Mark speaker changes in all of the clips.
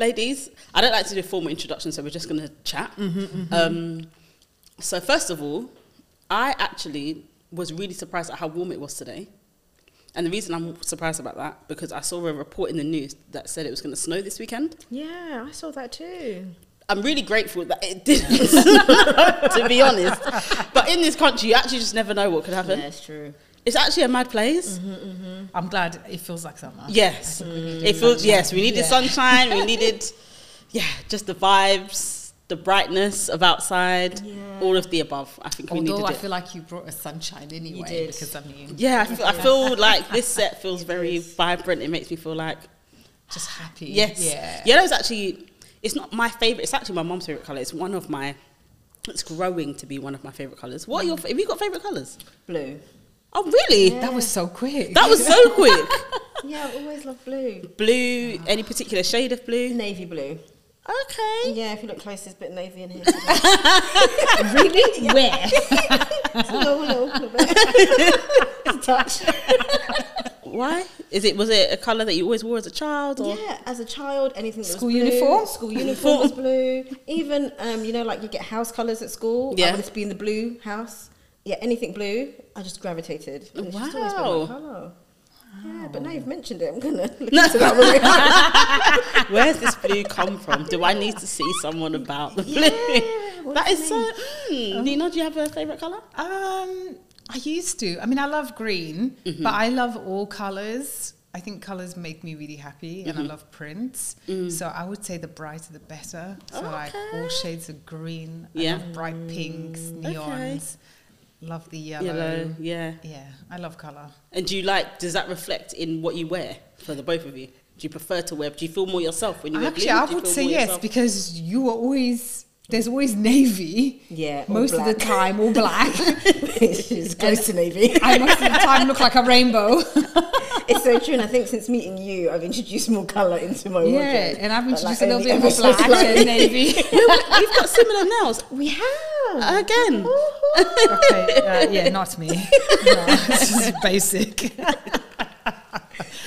Speaker 1: ladies, I don't like to do a formal introduction, so we're just going to chat. Um, so, first of all, I actually was really surprised at how warm it was today. And the reason I'm surprised about that because I saw a report in the news that said it was going to snow this weekend.
Speaker 2: Yeah, I saw that too.
Speaker 1: I'm really grateful that it didn't, to be honest. But in this country, you actually just never know what could happen.
Speaker 2: Yeah, it's true.
Speaker 1: It's actually a mad place. Mm-hmm, mm-hmm.
Speaker 3: I'm glad it feels like summer.
Speaker 1: Yes, it feels. Yes, we needed
Speaker 3: Yeah.
Speaker 1: sunshine. We needed, yeah, just the vibes, the brightness of outside,
Speaker 2: Yeah.
Speaker 1: all of the above. I think we
Speaker 3: Although
Speaker 1: needed
Speaker 3: I
Speaker 1: it.
Speaker 3: feel like you brought a sunshine anyway.
Speaker 2: You did.
Speaker 3: Because I mean,
Speaker 1: yeah, I feel, I feel like this set feels very vibrant. It makes me feel like
Speaker 3: just happy.
Speaker 1: yes,
Speaker 3: Yeah.
Speaker 1: Yellow is actually. It's not my favorite. It's actually my mom's favorite color. It's one of my. It's growing to be one of my favorite colors. What are your? Mm. Have you got favorite colors?
Speaker 2: Blue.
Speaker 1: Oh, really?
Speaker 3: That was so quick.
Speaker 1: That was so quick.
Speaker 2: Yeah, I always love blue.
Speaker 1: blue. Any particular shade of blue?
Speaker 2: Navy blue.
Speaker 1: Okay.
Speaker 2: Yeah, if you look close, there's a bit navy in here.
Speaker 3: really where?
Speaker 2: Just a little, little, little bit. A touch.
Speaker 1: Why? Is it? Was it a color that you always wore as a child? Or?
Speaker 2: Yeah, as a child, anything that
Speaker 3: School
Speaker 2: was blue,
Speaker 3: uniform?
Speaker 2: School uniform was blue. Even, um, you know, like you get house colours at school.
Speaker 1: Yeah.
Speaker 2: I wanted to be in the blue house. Yeah, anything blue, I just gravitated. And it's just always been
Speaker 1: Wow.
Speaker 2: my colour. Yeah, but now you've mentioned it, I'm gonna look into that one.
Speaker 1: Where's this blue come from? Do I need to see someone about the blue?
Speaker 2: Yeah, what's
Speaker 1: that so. Mm. Nina, do you have a favorite color?
Speaker 3: Um, I used to. I mean, I love green,
Speaker 1: Mm-hmm.
Speaker 3: but I love all colors. I think colors make me really happy, and I
Speaker 1: Mm-hmm.
Speaker 3: love prints.
Speaker 1: Mm.
Speaker 3: So I would say the brighter the better. So like all shades of green.
Speaker 1: Yeah.
Speaker 3: I love bright pinks, neons. Love the yellow.
Speaker 1: Yellow. Yeah.
Speaker 3: Yeah, I love color.
Speaker 1: And do you like? Does that reflect in what you wear for the both of you? Do you prefer to wear? Do you feel more yourself when you wear
Speaker 3: Actually. I would say yes
Speaker 1: yourself?
Speaker 3: because you are always there's always navy.
Speaker 2: Yeah, or
Speaker 3: most of the time, all black.
Speaker 2: it's close to navy.
Speaker 3: I most of the time look like a rainbow.
Speaker 2: it's so true, and I think since meeting you, I've introduced more colour into my
Speaker 3: yeah,
Speaker 2: wardrobe.
Speaker 3: and I've
Speaker 2: But,
Speaker 3: introduced
Speaker 2: like,
Speaker 3: a little bit of
Speaker 2: ever
Speaker 3: a
Speaker 2: so
Speaker 3: black and navy.
Speaker 1: We've got similar nails.
Speaker 2: We have
Speaker 1: Again.
Speaker 3: okay, uh, yeah, not me. No, it's just basic.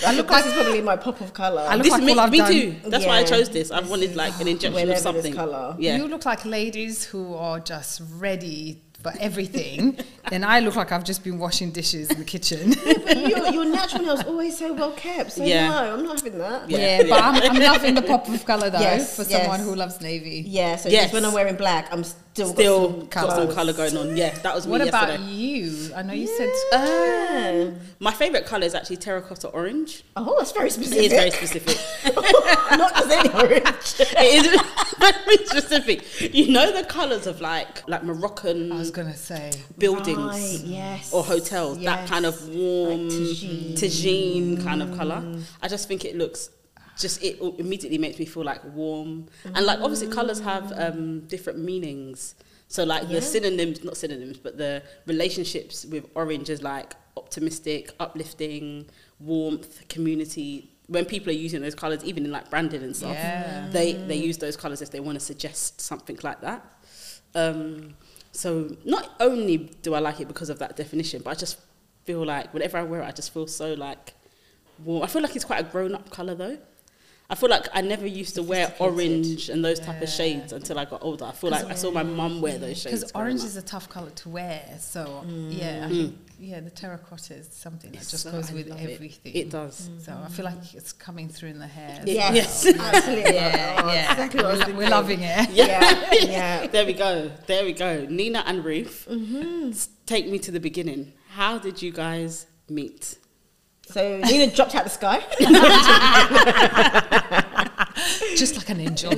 Speaker 2: I look like it's probably my pop of colour.
Speaker 3: I look
Speaker 1: This
Speaker 3: like
Speaker 1: me,
Speaker 3: all I've
Speaker 1: me
Speaker 3: done.
Speaker 1: too. That's why I chose this. I wanted like an injection
Speaker 2: Whenever
Speaker 1: of something.
Speaker 2: colour.
Speaker 1: Yeah.
Speaker 3: You look like ladies who are just ready for everything, and I look like I've just been washing dishes in the kitchen.
Speaker 2: but your, your natural nails always so well kept. So
Speaker 1: Yeah.
Speaker 2: no, I'm not having that.
Speaker 1: Yeah.
Speaker 3: Yeah, but I'm, I'm loving the pop of color though
Speaker 2: Yes,
Speaker 3: for
Speaker 2: yes.
Speaker 3: someone who loves navy.
Speaker 2: Yeah, so
Speaker 1: Yes.
Speaker 2: just when I'm wearing black, I'm still
Speaker 1: Still
Speaker 2: got some,
Speaker 1: got some color going on. Yeah, that was me
Speaker 3: What
Speaker 1: me
Speaker 3: about you? I know you said
Speaker 2: Yeah.
Speaker 1: My favorite color is actually terracotta orange.
Speaker 2: Oh, that's very specific.
Speaker 1: It is very specific.
Speaker 2: not just any orange.
Speaker 1: it is very specific. You know the colours of like like Moroccan
Speaker 3: I was gonna say
Speaker 1: buildings
Speaker 2: Right, yes.
Speaker 1: or hotels. That kind of warm
Speaker 2: Like tagine.
Speaker 1: tagine kind of colour. Mm. I just think it looks just it immediately makes me feel like warm and like obviously colours have um, different meanings. So like
Speaker 2: Yeah.
Speaker 1: the synonyms, not synonyms, but the relationships with orange is like optimistic, uplifting, warmth, community. When people are using those colours, even in like branding and stuff,
Speaker 3: Yeah.
Speaker 1: they they use those colours if they want to suggest something like that. Um, so not only do I like it because of that definition, but I just feel like whenever I wear it, I just feel so like warm. I feel like it's quite a grown up colour though. I feel like I never used to wear orange and those type of shades until I got older. I feel like I saw my mum wear those shades.
Speaker 3: because orange
Speaker 1: up.
Speaker 3: is a tough color to wear. So mm. yeah, I mm. think, yeah, the terracotta is something that just
Speaker 1: So
Speaker 3: goes
Speaker 1: I
Speaker 3: with
Speaker 1: love it.
Speaker 3: everything.
Speaker 1: It does.
Speaker 3: So I feel mm. like it's coming through in the hair. as
Speaker 2: Yes,
Speaker 1: Yes.
Speaker 2: absolutely.
Speaker 3: Yeah,
Speaker 2: Oh,
Speaker 3: yeah.
Speaker 2: Exactly what I was
Speaker 3: We're, we're loving it.
Speaker 2: Yeah, yeah.
Speaker 1: There we go. There we go. Nina and Ruth, mm-hmm. s- take me to the beginning. How did you guys meet?
Speaker 2: So Nina dropped out the sky.
Speaker 3: Just like an angel.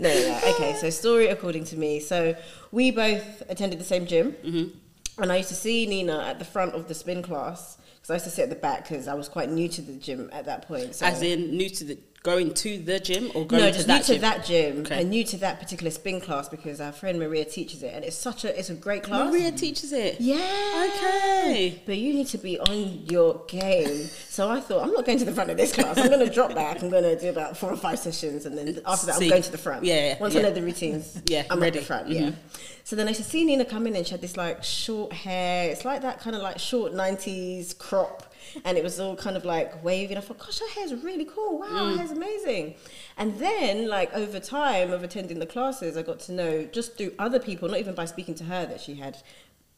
Speaker 2: No, no, no. Okay, so story according to me. So we both attended the same gym,
Speaker 1: Mm-hmm.
Speaker 2: and I used to see Nina at the front of the spin class because I used to sit at the back because I was quite new to the gym at that point. So.
Speaker 1: As in new to the going to the gym or going
Speaker 2: no,
Speaker 1: to that
Speaker 2: new to that gym
Speaker 1: Okay.
Speaker 2: and new to that particular spin class because our friend Maria teaches it, and it's such a it's a great class.
Speaker 1: Maria teaches it.
Speaker 2: Yeah.
Speaker 1: Okay.
Speaker 2: But you need to be on your game. So I thought, I'm not going to the front of this class. I'm going to drop back. I'm going to do about four or five sessions. And then after that,
Speaker 1: See.
Speaker 2: I'm going to the front.
Speaker 1: Yeah, yeah,
Speaker 2: Once
Speaker 1: yeah.
Speaker 2: I know the routines,
Speaker 1: Yeah,
Speaker 2: I'm
Speaker 1: ready.
Speaker 2: at the front.
Speaker 1: Mhm.
Speaker 2: Yeah. So then I used to see Nina come in and she had this like short hair. It's like that kind of like short 90s crop. And it was all kind of like waving. I thought, gosh, her hair's really cool. Wow,
Speaker 1: Mm.
Speaker 2: her hair's amazing. And then, like over time of attending the classes, I got to know just through other people, not even by speaking to her, that she had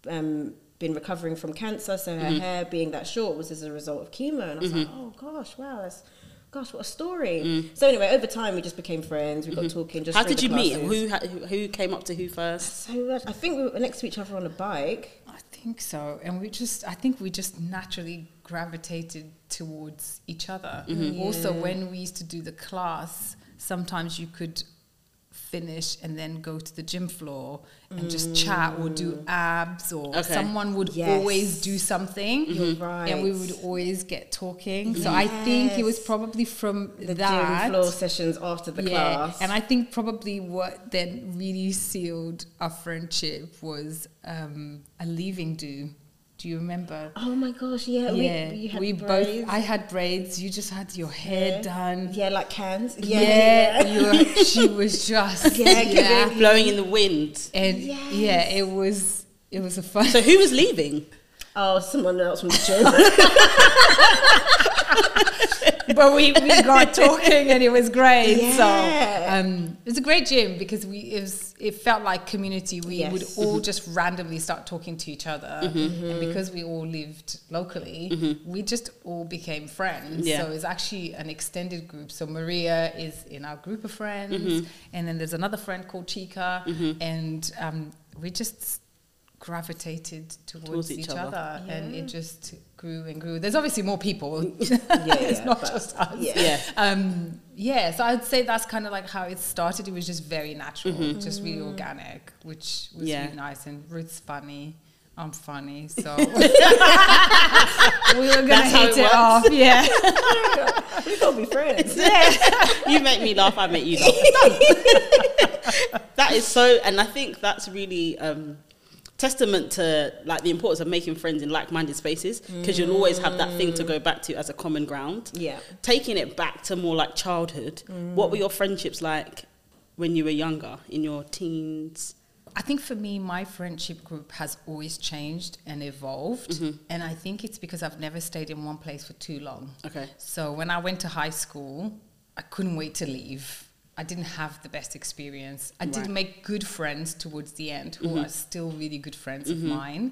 Speaker 2: um, been recovering from cancer. So her
Speaker 1: Mm-hmm.
Speaker 2: hair being that short was as a result of chemo. And I was like, oh gosh, wow, that's. Gosh, what a story! So anyway, over time we just became friends. We got talking. Just
Speaker 1: Mm. Mm-hmm. How did
Speaker 2: the
Speaker 1: you meet?
Speaker 2: classes.
Speaker 1: Who, who who came up to who first?
Speaker 2: So. I think we were next to each other on a bike.
Speaker 3: I think so, and we just I think we just naturally gravitated towards each other. Mm-hmm. Also, when we used to do the class, sometimes you could finish and then go to the gym floor and just chat or do mm. abs or
Speaker 1: Okay.
Speaker 3: someone would
Speaker 2: Yes.
Speaker 3: always do something mm-hmm.
Speaker 2: You're right.
Speaker 3: and we would always get talking so i mm-hmm. think it was probably from
Speaker 2: the
Speaker 3: that
Speaker 2: gym floor sessions after the class.
Speaker 3: and I think probably what then really sealed our friendship was um, a leaving do. Do you remember?
Speaker 2: oh my gosh, yeah,
Speaker 3: yeah,
Speaker 2: we, you had
Speaker 3: we both. I had braids. You just had your hair
Speaker 2: Yeah.
Speaker 3: done.
Speaker 2: yeah, like cans.
Speaker 3: Yeah,
Speaker 2: Yeah,
Speaker 3: you were, she was just
Speaker 2: Yeah,
Speaker 3: yeah,
Speaker 1: Blowing in the wind.
Speaker 3: and
Speaker 2: Yes.
Speaker 3: yeah, it was it was a fun.
Speaker 1: So who was leaving?
Speaker 2: Oh, someone else from the gym.
Speaker 3: but we, we got talking and it was great.
Speaker 2: Yeah.
Speaker 3: So um, it was a great gym because we it was it felt like community. We
Speaker 2: Yes.
Speaker 3: would all mm-hmm. just randomly start talking to each other, mm-hmm. and mm-hmm. because we all lived locally, we just all became friends.
Speaker 1: Yeah.
Speaker 3: So it's actually an extended group. So Maria is in our group of friends, and then there's another friend called Chica, and um, we just gravitated towards,
Speaker 1: Towards each
Speaker 3: each,
Speaker 1: other.
Speaker 3: other, and it just grew and grew. There's obviously more people.
Speaker 2: yeah,
Speaker 3: it's
Speaker 2: yeah,
Speaker 3: not just us.
Speaker 2: Yeah.
Speaker 1: Yeah.
Speaker 3: Um, yeah, so I'd say that's kind of like how it started. It was just very natural, just really organic, which was
Speaker 1: Mm-hmm. Yeah.
Speaker 3: really nice. And Ruth's funny. I'm funny, so we were gonna
Speaker 1: That's
Speaker 3: hit
Speaker 1: it
Speaker 3: it, off. Yeah,
Speaker 2: we gotta be friends. Yeah.
Speaker 1: you make me laugh, I make you laugh. That is so, and I think that's really um, testament to like the importance of making friends in like-minded spaces because you'll always have that thing to go back to as a common ground.
Speaker 2: Yeah.
Speaker 1: Taking it back to more like childhood, what were your friendships like when you were younger, in your teens?
Speaker 3: I think for me, my friendship group has always changed and evolved, mm-hmm. and I think it's because I've never stayed in one place for too long.
Speaker 1: Okay.
Speaker 3: So when I went to high school, I couldn't wait to leave. I didn't have the best experience. I
Speaker 1: Right.
Speaker 3: did make good friends towards the end, who mm-hmm. are still really good friends of mm-hmm. mine,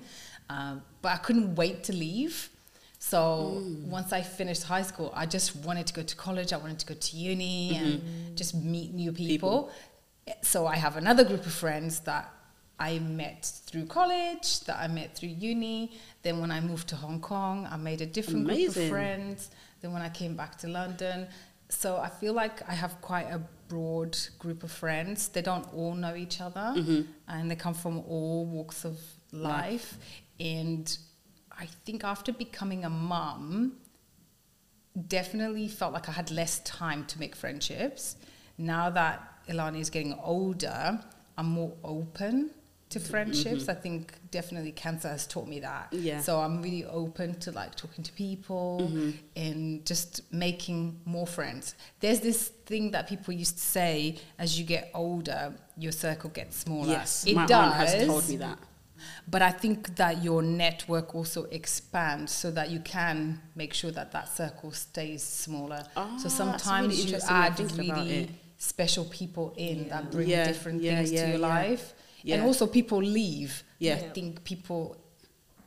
Speaker 3: um, but I couldn't wait to leave. So mm. once I finished high school, I just wanted to go to college. I wanted to go to uni mm-hmm. and just meet new people. So I have another group of friends that I met through college, that I met through uni. Then when I moved to Hong Kong, I made a different group of friends. Then when I came back to London, so I feel like I have quite a broad group of friends. They don't all know each other, mm-hmm. and they come from all walks of life. And I think after becoming a mum, definitely felt like I had less time to make friendships. Now that Ilani is getting older, I'm more open to mm-hmm. friendships. Mm-hmm. I think definitely cancer has taught me that.
Speaker 1: Yeah.
Speaker 3: So I'm really open to like talking to people mm-hmm. and just making more friends. There's this thing that people used to say as you get older, your circle gets smaller.
Speaker 1: Yes,
Speaker 3: it
Speaker 1: my
Speaker 3: does.
Speaker 1: has told me that.
Speaker 3: But I think that your network also expands so that you can make sure that that circle stays smaller.
Speaker 1: Ah,
Speaker 3: so sometimes
Speaker 1: really
Speaker 3: you add really special people in that bring
Speaker 1: Yeah,
Speaker 3: different
Speaker 1: yeah,
Speaker 3: things
Speaker 1: yeah,
Speaker 3: to your
Speaker 1: yeah.
Speaker 3: And also people leave.
Speaker 1: Yeah.
Speaker 3: I think people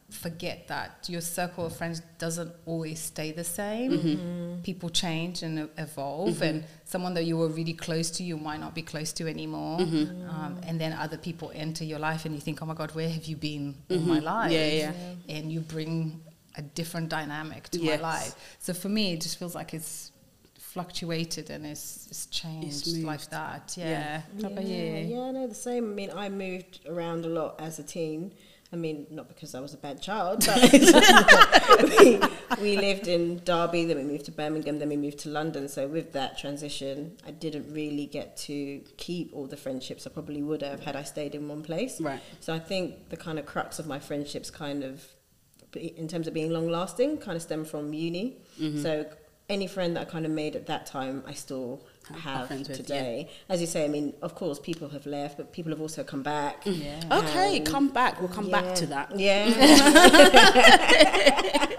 Speaker 3: forget that your circle of friends doesn't always stay the same.
Speaker 1: Mm-hmm.
Speaker 3: People change and evolve, and someone that you were really close to, you might not be close to anymore.
Speaker 1: Mm-hmm.
Speaker 3: Um, and then other people enter your life, and you think, "Oh my God, where have you been all my life?"
Speaker 1: Mm-hmm. Yeah, yeah.
Speaker 3: And you bring a different dynamic to
Speaker 1: Yes.
Speaker 3: my life. So for me, it just feels like it's fluctuated and it's, it's changed like that.
Speaker 1: Yeah.
Speaker 3: Yeah. How about you?
Speaker 2: yeah, no, the same. I mean, I moved around a lot as a teen. I mean, not because I was a bad child, but we, we lived in Derby, then we moved to Birmingham, then we moved to London. So with that transition, I didn't really get to keep all the friendships I probably would have had I stayed in one place.
Speaker 1: Right.
Speaker 2: So I think the kind of crux of my friendships, kind of, in terms of being long lasting, kind of stem from uni.
Speaker 1: Mm-hmm.
Speaker 2: So any friend that I kind of made at that time, I still have
Speaker 1: friends with,
Speaker 2: today. As you say, I mean, of course, people have left, but people have also come back. Mm.
Speaker 3: Yeah.
Speaker 1: Okay, come back. We'll come back to that.
Speaker 2: Yeah.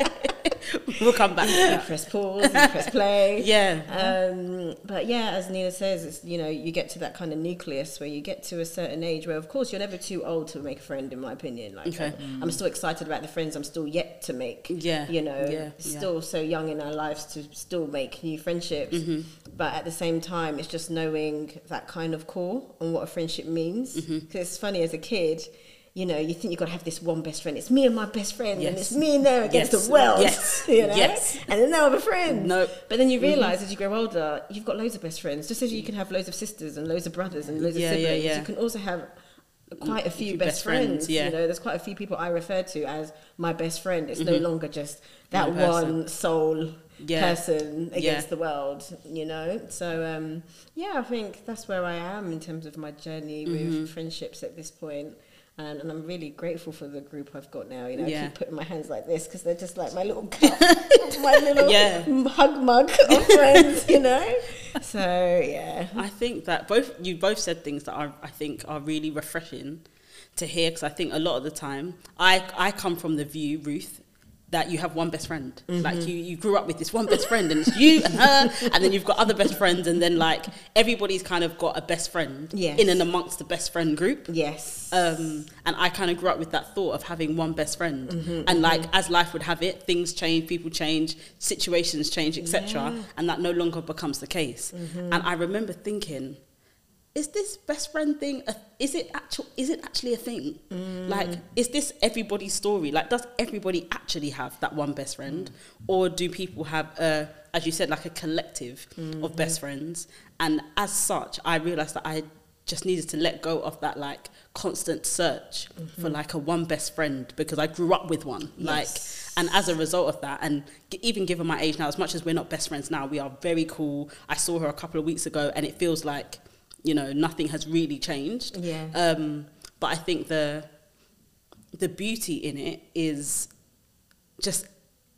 Speaker 1: we'll come back. To
Speaker 2: you press pause, you press play.
Speaker 1: Yeah.
Speaker 2: Um, but yeah, as Nina says, it's you know you get to that kind of nucleus where you get to a certain age where, of course, you're never too old to make a friend, in my opinion. Like,
Speaker 1: Okay.
Speaker 2: I'm still excited about the friends I'm still yet to make.
Speaker 1: Yeah,
Speaker 2: you know,
Speaker 1: yeah,
Speaker 2: still so young in our lives to still make new friendships.
Speaker 1: Mm-hmm.
Speaker 2: But at the same time, it's just knowing that kind of core and what a friendship means.
Speaker 1: Mm-hmm.
Speaker 2: Because it's funny as a kid. You know, you think you've got to have this one best friend. It's me and my best friend, and it's me and them against
Speaker 1: Yes.
Speaker 2: the world.
Speaker 1: Yes.
Speaker 2: you know?
Speaker 1: Yes.
Speaker 2: And then no other friends.
Speaker 1: Nope.
Speaker 2: But then you realize as you grow older, you've got loads of best friends. Just as you can have loads of sisters and loads of brothers and loads
Speaker 1: Yeah,
Speaker 2: of siblings,
Speaker 1: yeah.
Speaker 2: you can also have quite a few,
Speaker 1: few
Speaker 2: best,
Speaker 1: best friends,
Speaker 2: friends.
Speaker 1: yeah.
Speaker 2: You know, there's quite a few people I refer to as my best friend. It's no longer just that
Speaker 1: One
Speaker 2: soul
Speaker 1: Yeah.
Speaker 2: person against
Speaker 1: Yeah.
Speaker 2: the world. You know, so um, yeah, I think that's where I am in terms of my journey with
Speaker 1: Mm-hmm.
Speaker 2: friendships at this point. And, and I'm really grateful for the group I've got now. You know, I keep putting my hands like this because they're just like my little cup, my little
Speaker 1: Yeah.
Speaker 2: hug mug of friends. You know, so yeah,
Speaker 1: I think that both you both said things that are I think are really refreshing to hear because I think a lot of the time I I come from the view Ruth that you have one best friend
Speaker 2: Mm-hmm.
Speaker 1: like you you grew up with this one best friend and it's you and her and then you've got other best friends and then like everybody's kind of got a best friend
Speaker 2: Yes.
Speaker 1: in and amongst the best friend group
Speaker 2: yes,
Speaker 1: um, and I kind of grew up with that thought of having one best friend.
Speaker 2: Mm-hmm,
Speaker 1: and like as life would have it, things change, people change, situations change, etc. And that no longer becomes the case.
Speaker 2: Mm-hmm.
Speaker 1: And I remember thinking, is this best friend thing? A, is it actual? Is it actually a thing?
Speaker 2: Mm.
Speaker 1: Like, is this everybody's story? Like, does everybody actually have that one best friend,
Speaker 2: Mm.
Speaker 1: or do people have, a, as you said, like a collective
Speaker 2: Mm-hmm.
Speaker 1: of best friends? And as such, I realized that I just needed to let go of that like constant search for like a one best friend because I grew up with one. Like, and as a result of that, and g- even given my age now, as much as we're not best friends now, we are very cool. I saw her a couple of weeks ago, and it feels like you know nothing has really changed.
Speaker 2: Yeah.
Speaker 1: Um, but I think the the beauty in it is just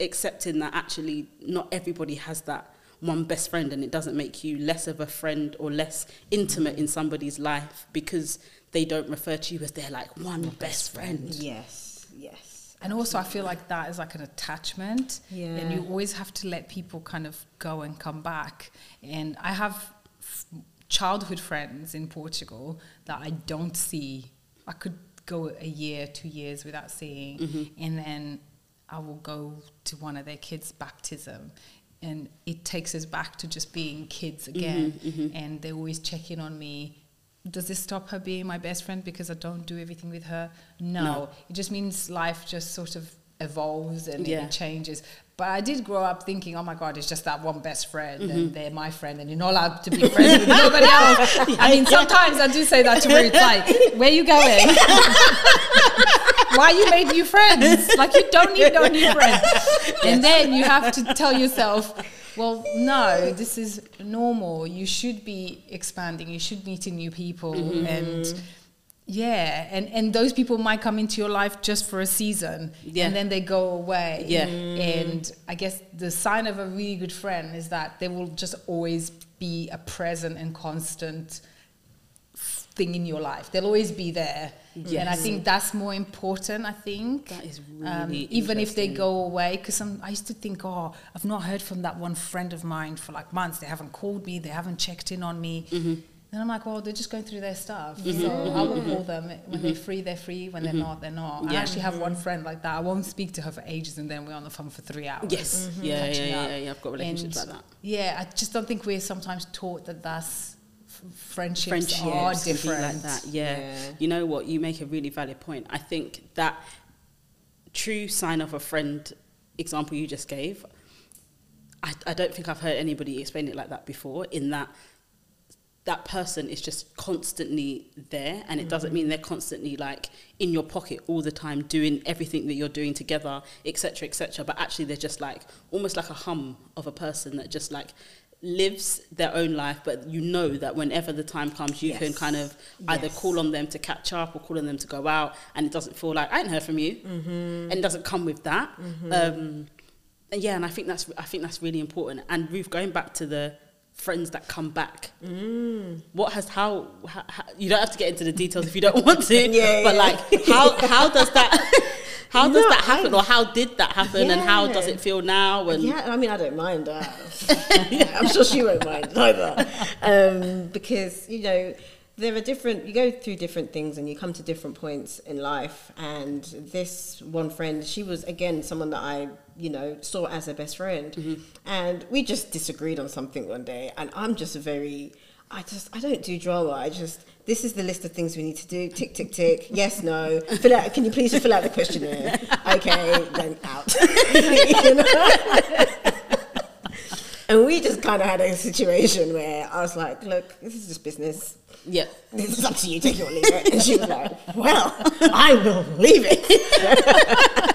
Speaker 1: accepting that actually not everybody has that one best friend and it doesn't make you less of a friend or less intimate in somebody's life because they don't refer to you as their like one best friend.
Speaker 2: yes, yes.
Speaker 3: And also, I feel like that is like an attachment.
Speaker 2: Yeah.
Speaker 3: And you always have to let people kind of go and come back. And I have f- childhood friends in Portugal that I don't see. I could go a year, two years without seeing.
Speaker 1: Mm-hmm.
Speaker 3: And then I will go to one of their kids' baptism. And it takes us back to just being kids again.
Speaker 1: Mm-hmm,
Speaker 3: And they're always check in on me does this stop her being my best friend because I don't do everything with her? No.
Speaker 1: No.
Speaker 3: It just means life just sort of evolves and
Speaker 1: Yeah.
Speaker 3: it changes. But I did grow up thinking, oh my God, it's just that one best friend
Speaker 1: Mm-hmm.
Speaker 3: and they're my friend and you're not allowed to be friends with nobody else. I mean, sometimes I do say that to Ruth, like, where you going? Why you made new friends? Like, you don't need no new friends. And then you have to tell yourself, well, no, this is normal. You should be expanding. You should meeting new people,
Speaker 1: Mm-hmm.
Speaker 3: and yeah, and and those people might come into your life just for a season,
Speaker 1: Yeah.
Speaker 3: and then they go away.
Speaker 1: Yeah.
Speaker 3: and I guess the sign of a really good friend is that they will just always be a present and constant thing in your life. They'll always be there. And I think that's more important. I think
Speaker 1: That is
Speaker 3: um,
Speaker 1: really
Speaker 3: even if they go away because I used to think oh I've not heard from that one friend of mine for like months they haven't called me they haven't checked in on me
Speaker 1: Mm-hmm.
Speaker 3: Then I'm like well they're just going through their stuff mm-hmm. so I will mm-hmm. call them when they're mm-hmm. free they're free when they're not they're not I
Speaker 1: Mm-hmm.
Speaker 3: Actually have one friend like that I won't speak to her for ages and then we're on the phone for three hours
Speaker 1: Yes. Yeah, yeah, yeah, yeah, yeah. I've got relationships
Speaker 3: And,
Speaker 1: like that.
Speaker 3: yeah I just don't think we're sometimes taught that that's friendships,
Speaker 1: friendships
Speaker 3: are different
Speaker 1: like that. Yeah.
Speaker 2: Yeah.
Speaker 1: You know what? You make a really valid point. I think that true sign of a friend example you just gave, I, I don't think I've heard anybody explain it like that before, in that that person is just constantly there and it doesn't mm. mean they're constantly like in your pocket all the time doing everything that you're doing together etc etc but actually they're just like almost like a hum of a person that just like lives their own life. But you know that whenever the time comes you can kind of either
Speaker 2: Yes.
Speaker 1: call on them to catch up or call on them to go out and it doesn't feel like I ain't heard from you. Mm-hmm. And it doesn't come with that. Mm-hmm. Um, and yeah and I think that's I think that's really important. And Ruth going back to the friends that come back what has how, how, how you don't have to get into the details if you don't want to
Speaker 2: Yeah,
Speaker 1: but
Speaker 2: yeah.
Speaker 1: like how how does that How does
Speaker 2: No,
Speaker 1: that happen,
Speaker 2: I-
Speaker 1: or how did that happen, and how does it feel now? And
Speaker 2: Yeah, I mean, I don't mind that. I'm sure she won't mind either. Um, because, you know, there are different, you go through different things and you come to different points in life. And this one friend, she was, again, someone that I, you know, saw as a best friend.
Speaker 1: Mm-hmm.
Speaker 2: And we just disagreed on something one day. And I'm just a very, I just, I don't do drama. I just, this is the list of things we need to do. Tick, tick, tick. Yes, no. Fill out, can you please fill out the questionnaire? Okay, then out. And we just kind of had a situation where I was like, look, this is just business.
Speaker 1: yeah,
Speaker 2: This is up to you, take it or leave it. And she was like, well, I will leave it.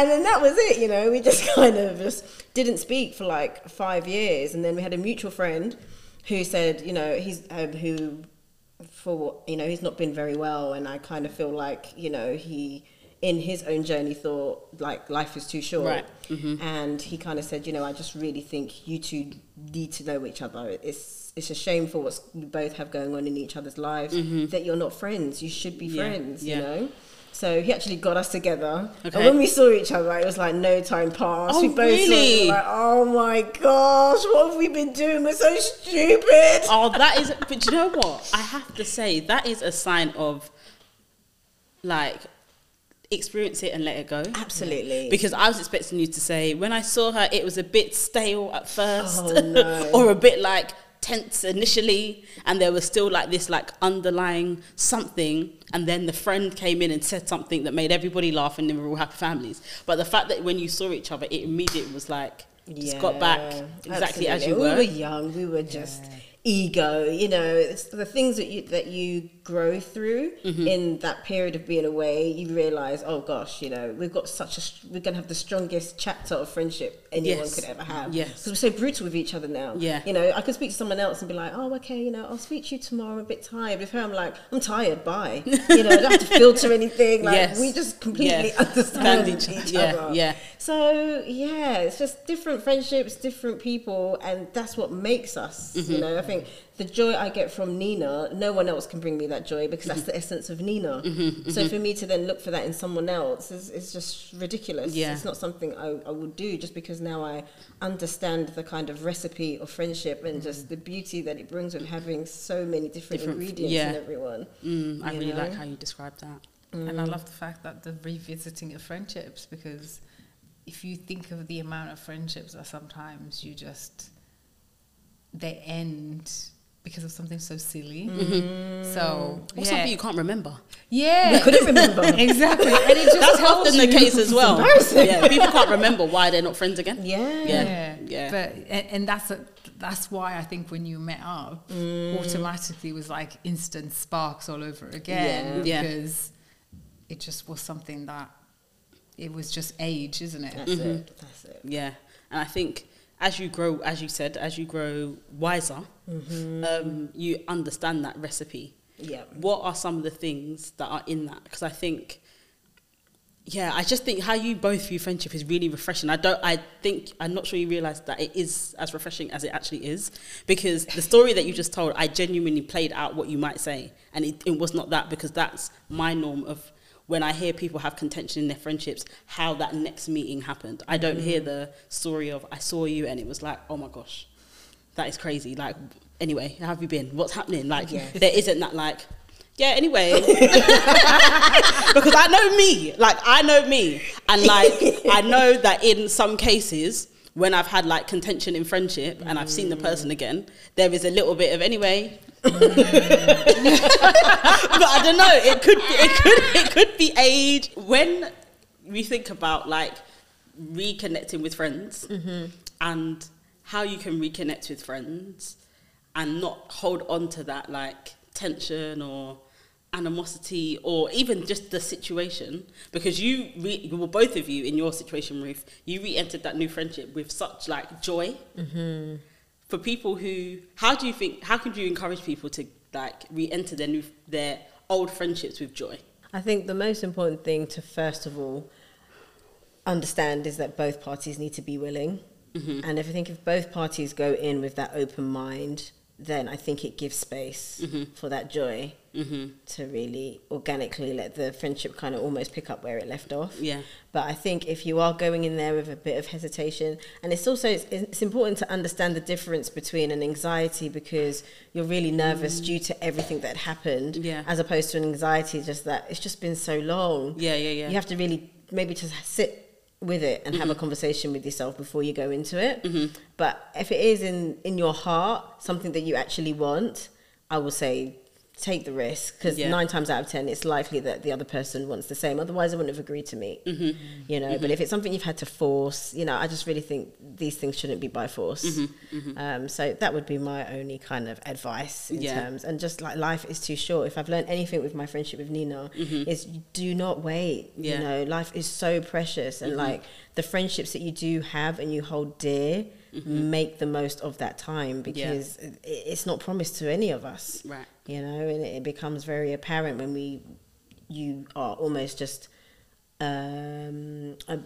Speaker 2: And then that was it, you know. We just kind of just didn't speak for like five years. And then we had a mutual friend who said, you know, he's, um, who, for, you know, he's not been very well. And I kind of feel like, you know, he, in his own journey thought like life is too short
Speaker 1: Right. Mm-hmm.
Speaker 2: and he kind of said you know i just really think you two need to know each other it's it's a shame for what we both have going on in each other's lives that you're not friends you should be
Speaker 1: Mm-hmm. Yeah,
Speaker 2: friends
Speaker 1: yeah.
Speaker 2: you know so he actually got us together
Speaker 1: Okay.
Speaker 2: and when we saw each other it was like no time passed
Speaker 1: Oh,
Speaker 2: we both saw
Speaker 1: really?
Speaker 2: were like oh my gosh what have we been doing we're so stupid
Speaker 1: Oh, that is. But you know what? I have to say that is a sign of like experience it and let it go.
Speaker 2: absolutely
Speaker 1: Because I was expecting you to say when I saw her, it was a bit stale at first,
Speaker 2: Oh, no.
Speaker 1: or a bit like tense initially, and there was still like this like underlying something, and then the friend came in and said something that made everybody laugh, and they were all happy families. But the fact that when you saw each other, it immediately was like just got back
Speaker 2: Yeah,
Speaker 1: exactly as you were.
Speaker 2: We were young. We were just ego. You know, it's the things that you that you grow through
Speaker 1: Mm-hmm.
Speaker 2: in that period of being away. You realize, oh gosh, you know, we've got such a we're gonna have the strongest chapter of friendship anyone
Speaker 1: Yes.
Speaker 2: could ever have.
Speaker 1: Yes.
Speaker 2: because we're so brutal with each other now.
Speaker 1: Yeah.
Speaker 2: you know, I could speak to someone else and be like, oh, okay, you know, I'll speak to you tomorrow. I'm a bit tired. With her, I'm like, I'm tired. Bye. you know, I don't have to filter anything. Like
Speaker 1: Yes.
Speaker 2: we just completely
Speaker 1: Yes.
Speaker 2: understand each,
Speaker 1: each- yeah,
Speaker 2: other.
Speaker 1: yeah.
Speaker 2: So yeah, it's just different friendships, different people, and that's what makes us.
Speaker 1: Mm-hmm.
Speaker 2: You know, I think the joy I get from Nina, no one else can bring me that joy because
Speaker 1: Mm-hmm.
Speaker 2: that's the essence of Nina. So for me to then look for that in someone else is, is just ridiculous.
Speaker 1: Yeah.
Speaker 2: It's not something I, I would do just because now I understand the kind of recipe of friendship and just the beauty that it brings with having so many different,
Speaker 1: Different-
Speaker 2: ingredients
Speaker 1: yeah.
Speaker 2: in everyone.
Speaker 1: Mm, I really
Speaker 2: know?
Speaker 1: like how you described that.
Speaker 3: And I love the fact that the revisiting of friendships because if you think of the amount of friendships that sometimes you just they end because of something so silly. So
Speaker 1: Or
Speaker 3: yeah,
Speaker 1: something you can't remember.
Speaker 3: yeah,
Speaker 2: Couldn't remember.
Speaker 3: exactly, and it just
Speaker 1: That's
Speaker 3: tells
Speaker 1: often the case as well.
Speaker 2: embarrassing.
Speaker 1: Yeah, people can't remember why they're not friends again.
Speaker 2: Yeah.
Speaker 1: Yeah. yeah.
Speaker 3: But and, and that's a, that's why I think when you met up,
Speaker 2: Mm.
Speaker 3: automatically was like instant sparks all over again
Speaker 1: Yeah. Yeah.
Speaker 3: because it just was something that it was just age, isn't it?
Speaker 2: That's it. That's it.
Speaker 1: Yeah, and I think as you grow, as you said, as you grow wiser, um, you understand that recipe.
Speaker 2: Yeah.
Speaker 1: What are some of the things that are in that? Because I think, yeah, I just think how you both view friendship is really refreshing. I don't, I think, I'm not sure you realize that it is as refreshing as it actually is. Because the story that you just told, I genuinely played out what you might say, and it, it was not that because that's my norm of when I hear people have contention in their friendships, how that next meeting happened. I don't hear mm. the story of I saw you and it was like, oh my gosh, that is crazy. Like, anyway, how have you been? What's happening? Like,
Speaker 2: Yes.
Speaker 1: there isn't that like, yeah, anyway. because I know me. Like, I know me. And like, I know that in some cases, when I've had like contention in friendship and I've seen the mm. person again, there is a little bit of anyway. Mm. but I don't know. It could be, it could it could be age. When we think about like reconnecting with friends mm-hmm. and how you can reconnect with friends and not hold on to that like tension or animosity or even just the situation because you re- well both of you in your situation Ruth you re-entered that new friendship with such like joy mm-hmm. For people who how do you think how could you encourage people to like re-enter their new their old friendships with joy?
Speaker 2: I think the most important thing to first of all understand is that both parties need to be willing. Mm-hmm. And if I think if both parties go in with that open mind, then I think it gives space mm-hmm. for that joy Mm-hmm. to really organically let the friendship kind of almost pick up where it left off.
Speaker 1: Yeah.
Speaker 2: But I think if you are going in there with a bit of hesitation, and it's also it's, it's important to understand the difference between an anxiety because you're really nervous mm. due to everything that happened,
Speaker 1: Yeah.
Speaker 2: as opposed to an anxiety just that it's just been so long.
Speaker 1: Yeah, yeah, yeah.
Speaker 2: You have to really maybe just sit with it and
Speaker 1: Mm-hmm.
Speaker 2: have a mm-hmm. conversation with yourself before you go into it. Mm-hmm. But if it is in in your heart something that you actually want, I will say take the risk because
Speaker 1: Yeah.
Speaker 2: nine times out of ten it's likely that the other person wants the same otherwise they wouldn't have agreed to meet
Speaker 1: Mm-hmm.
Speaker 2: you know but if it's something you've had to force you know i just really think these things shouldn't be by force
Speaker 1: Mm-hmm.
Speaker 2: Um, so that would be my only kind of advice in
Speaker 1: Yeah.
Speaker 2: terms and just like life is too short if i've learned anything with my friendship with nina is do not wait
Speaker 1: Mm-hmm. Yeah. Mm-hmm.
Speaker 2: you know life is so precious and like the friendships that you do have and you hold dear
Speaker 1: Mm-hmm.
Speaker 2: make the most of that time because it- it's not promised to any of us
Speaker 1: Right.
Speaker 2: you know and it, it becomes very apparent when we you are almost just um a,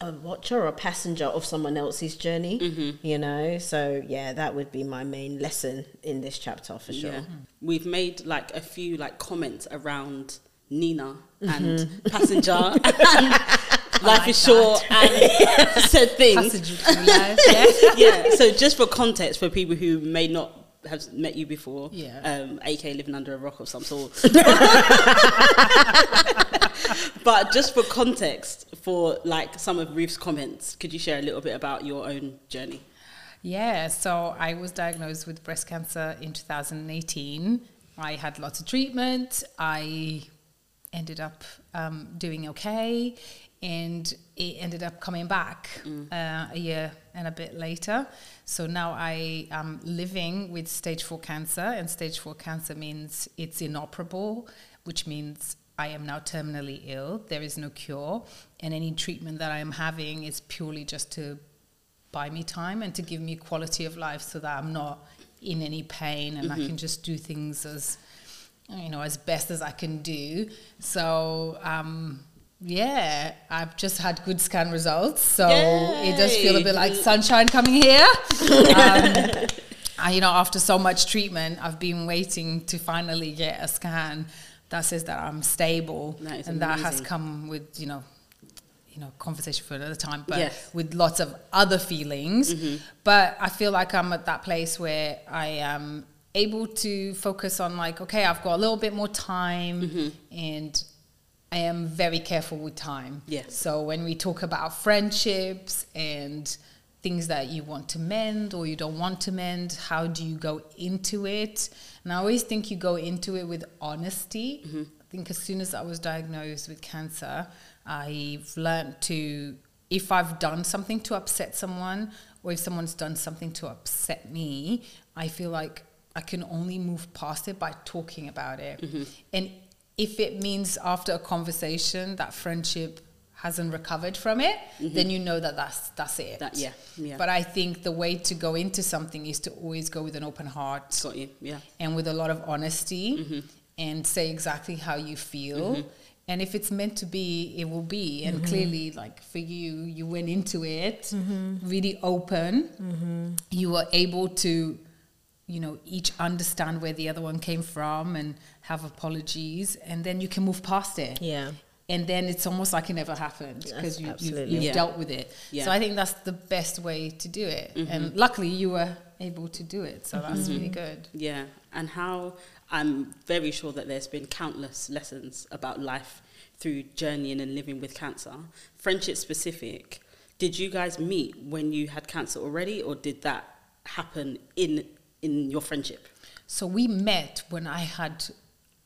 Speaker 2: a watcher or a passenger of someone else's journey
Speaker 1: Mm-hmm.
Speaker 2: you know so yeah that would be my main lesson in this chapter for sure
Speaker 1: Yeah. We've made like a few like comments around Nina and
Speaker 2: Mm-hmm.
Speaker 1: passenger and life is short and said things.
Speaker 3: Life. Yeah.
Speaker 1: yeah. So just for context, for people who may not have met you before,
Speaker 3: Yeah.
Speaker 1: um, AK living under a rock of some sort. but just for context, for like some of Ruth's comments, could you share a little bit about your own journey?
Speaker 3: Yeah, so I was diagnosed with breast cancer in 2018. I had lots of treatment. I ended up um, doing okay, and it ended up coming back uh, a year and a bit later. So now I am living with stage four cancer, and stage four cancer means it's inoperable, which means I am now terminally ill. There is no cure, and any treatment that I am having is purely just to buy me time and to give me quality of life so that I'm not in any pain and I can just do things as you know as best as I can do. So um yeah, I've just had good scan results, so it does feel a bit like sunshine coming here. um, I, you know, after so much treatment, I've been waiting to finally get a scan that says that I'm stable,
Speaker 1: That
Speaker 3: and that has come with you know you know conversation for another time but
Speaker 1: Yes.
Speaker 3: with lots of other feelings. But i feel like i'm at that place where i am able to focus on like okay i've got a little bit more time and i am very careful with time.
Speaker 1: Yes.
Speaker 3: so when we talk about friendships and things that you want to mend or you don't want to mend how do you go into it? And i always think you go into it with honesty. Mm-hmm. I think as soon as i was diagnosed with cancer i've learned to if i've done something to upset someone or if someone's done something to upset me i feel like i can only move past it by talking about it. Mm-hmm. And if it means after a conversation that friendship hasn't recovered from it, mm-hmm. then you know that that's that's it.
Speaker 1: That- yeah, yeah.
Speaker 3: But I think the way to go into something is to always go with an open heart
Speaker 1: Got you. Yeah.
Speaker 3: and with a lot of honesty
Speaker 1: Mm-hmm.
Speaker 3: and say exactly how you feel. Mm-hmm. And if it's meant to be, it will be. And mm-hmm. clearly, like for you, you went into it really open. You were able to, you know, each understand where the other one came from and have apologies, and then you can move past it
Speaker 2: yeah
Speaker 3: and then it's almost like it never happened
Speaker 2: Yes,
Speaker 3: because you, you've, you've
Speaker 1: Yeah.
Speaker 3: dealt with it.
Speaker 1: Yeah.
Speaker 3: So I think that's the best way to do it. Mm-hmm. And luckily, you were able to do it. So that's mm-hmm. really good.
Speaker 1: Yeah, and how I'm very sure that there's been countless lessons about life through journeying and living with cancer. Friendship specific, did you guys meet when you had cancer already, or did that happen in in your friendship?
Speaker 3: So we met when I had,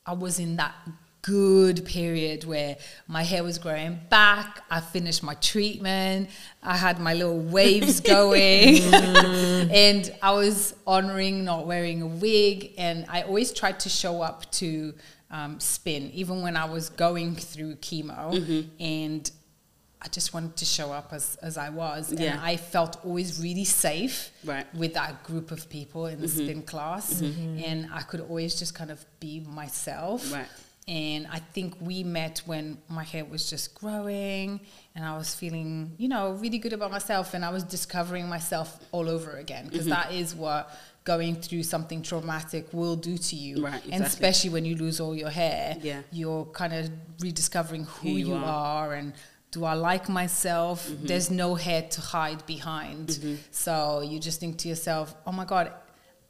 Speaker 3: I was in that good period where my hair was growing back. I finished my treatment. I had my little waves going. and I was honoring not wearing a wig. And I always tried to show up to um, spin, even when I was going through chemo. And I just wanted to show up as, as I was.
Speaker 1: Yeah.
Speaker 3: And I felt always really safe
Speaker 1: Right.
Speaker 3: with that group of people in the mm-hmm. spin class. Mm-hmm. Mm-hmm. And I could always just kind of be myself.
Speaker 1: Right.
Speaker 3: and I think we met when my hair was just growing and I was feeling, you know, really good about myself and I was discovering myself all over again because
Speaker 1: Mm-hmm.
Speaker 3: is what going through something traumatic will do to you.
Speaker 1: Right,
Speaker 3: And especially when you lose all your hair,
Speaker 1: Yeah.
Speaker 3: you're kind of rediscovering who,
Speaker 1: Who you
Speaker 3: you,
Speaker 1: are.
Speaker 3: are. and do I like myself?
Speaker 1: Mm-hmm.
Speaker 3: There's no hair to hide behind. Mm-hmm. So you just think to yourself, oh my God,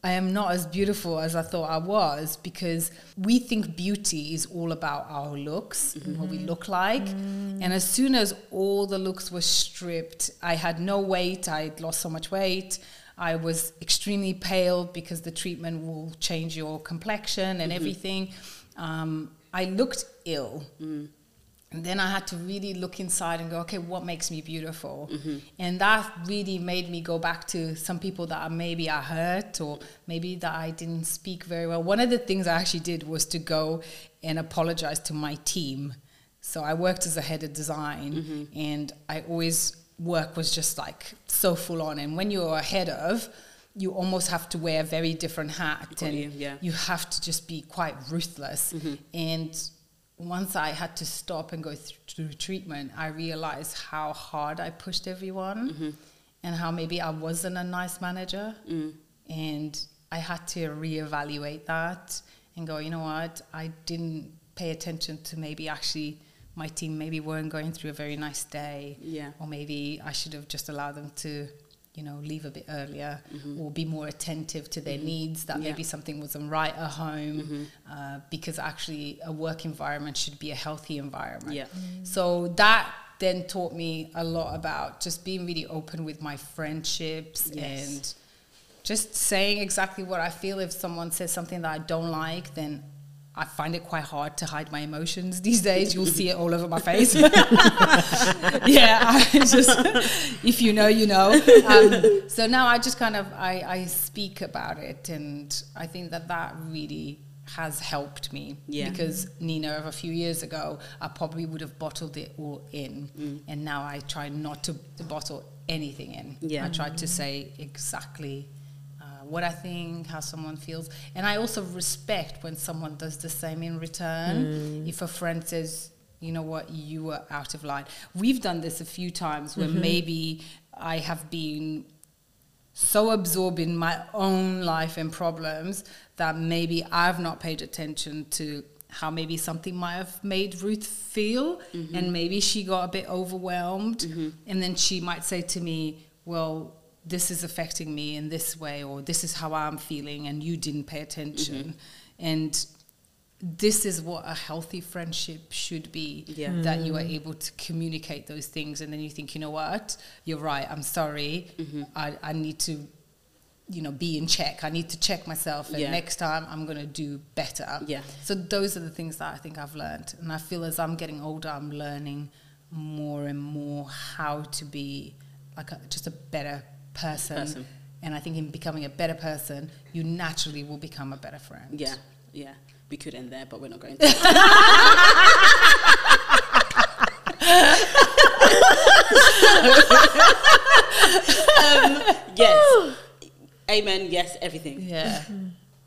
Speaker 3: I am not as beautiful as I thought I was because we think beauty is all about our looks and what we mm-hmm. look like. Mm. And as soon as all the looks were stripped, I had no weight, I'd lost so much weight. I was extremely pale because the treatment will change your complexion and mm-hmm. everything. Um, I looked ill. Mm. And then I had to really look inside and go, okay, what makes me beautiful? Mm-hmm. And that really made me go back to some people that maybe I hurt or maybe that I didn't speak very well. One of the things I actually did was to go and apologize to my team. So I worked as a head of design mm-hmm. and I always work was just like so full on. And when you're a head of, you almost have to wear a very different hat
Speaker 1: Got
Speaker 3: and
Speaker 1: yeah.
Speaker 3: you have to just be quite ruthless. Mm-hmm. And once I had to stop and go th- through treatment, I realized how hard I pushed everyone mm-hmm. and how maybe I wasn't a nice manager. Mm. And I had to reevaluate that and go, you know what, I didn't pay attention to maybe actually my team maybe weren't going through a very nice day.
Speaker 1: Yeah.
Speaker 3: Or maybe I should have just allowed them to, you know, leave a bit earlier mm-hmm. or be more attentive to their mm-hmm. needs, that
Speaker 1: Yeah.
Speaker 3: maybe something wasn't right at home. Mm-hmm. Uh, because actually, a work environment should be a healthy environment.
Speaker 1: Yeah. Mm.
Speaker 3: So that then taught me a lot about just being really open with my friendships
Speaker 1: Yes.
Speaker 3: and just saying exactly what I feel. If someone says something that I don't like, then I find it quite hard to hide my emotions these days. You'll see it all over my face. yeah, I just if you know, you know. Um, so now I just kind of I, I speak about it, and I think that that really has helped me
Speaker 1: Yeah.
Speaker 3: because Nina of a few years ago I probably would have bottled it all in
Speaker 1: Mm.
Speaker 3: and now I try not to, to bottle anything in
Speaker 1: Yeah.
Speaker 3: I try to say exactly what I think how someone feels. And I also respect when someone does the same in return. Mm. If a friend says you know what? You were out of line. We've done this a few times where mm-hmm. maybe I have been so absorbed in my own life and problems that maybe I've not paid attention to how maybe something might have made Ruth feel. Mm-hmm. And maybe she got a bit overwhelmed. Mm-hmm. And then she might say to me well this is affecting me in this way or this is how I'm feeling and you didn't pay attention. And this is what a healthy friendship should be
Speaker 1: Yeah.
Speaker 3: that you are able to communicate those things and then you think you know what? You're right. I'm sorry.
Speaker 1: Mm-hmm.
Speaker 3: I, I need to you know be in check. I need to check myself and
Speaker 1: Yeah.
Speaker 3: next time i'm going to do better.
Speaker 1: Yeah.
Speaker 3: so those are the things that i think i've learned. And i feel as i'm getting older i'm learning more and more how to be like a, just a better person.
Speaker 1: Person.
Speaker 3: and i think in becoming a better person you naturally will become a better friend
Speaker 1: Yeah, yeah. We could end there, but we're not going to. um, yes. Amen. Yes, everything.
Speaker 3: yeah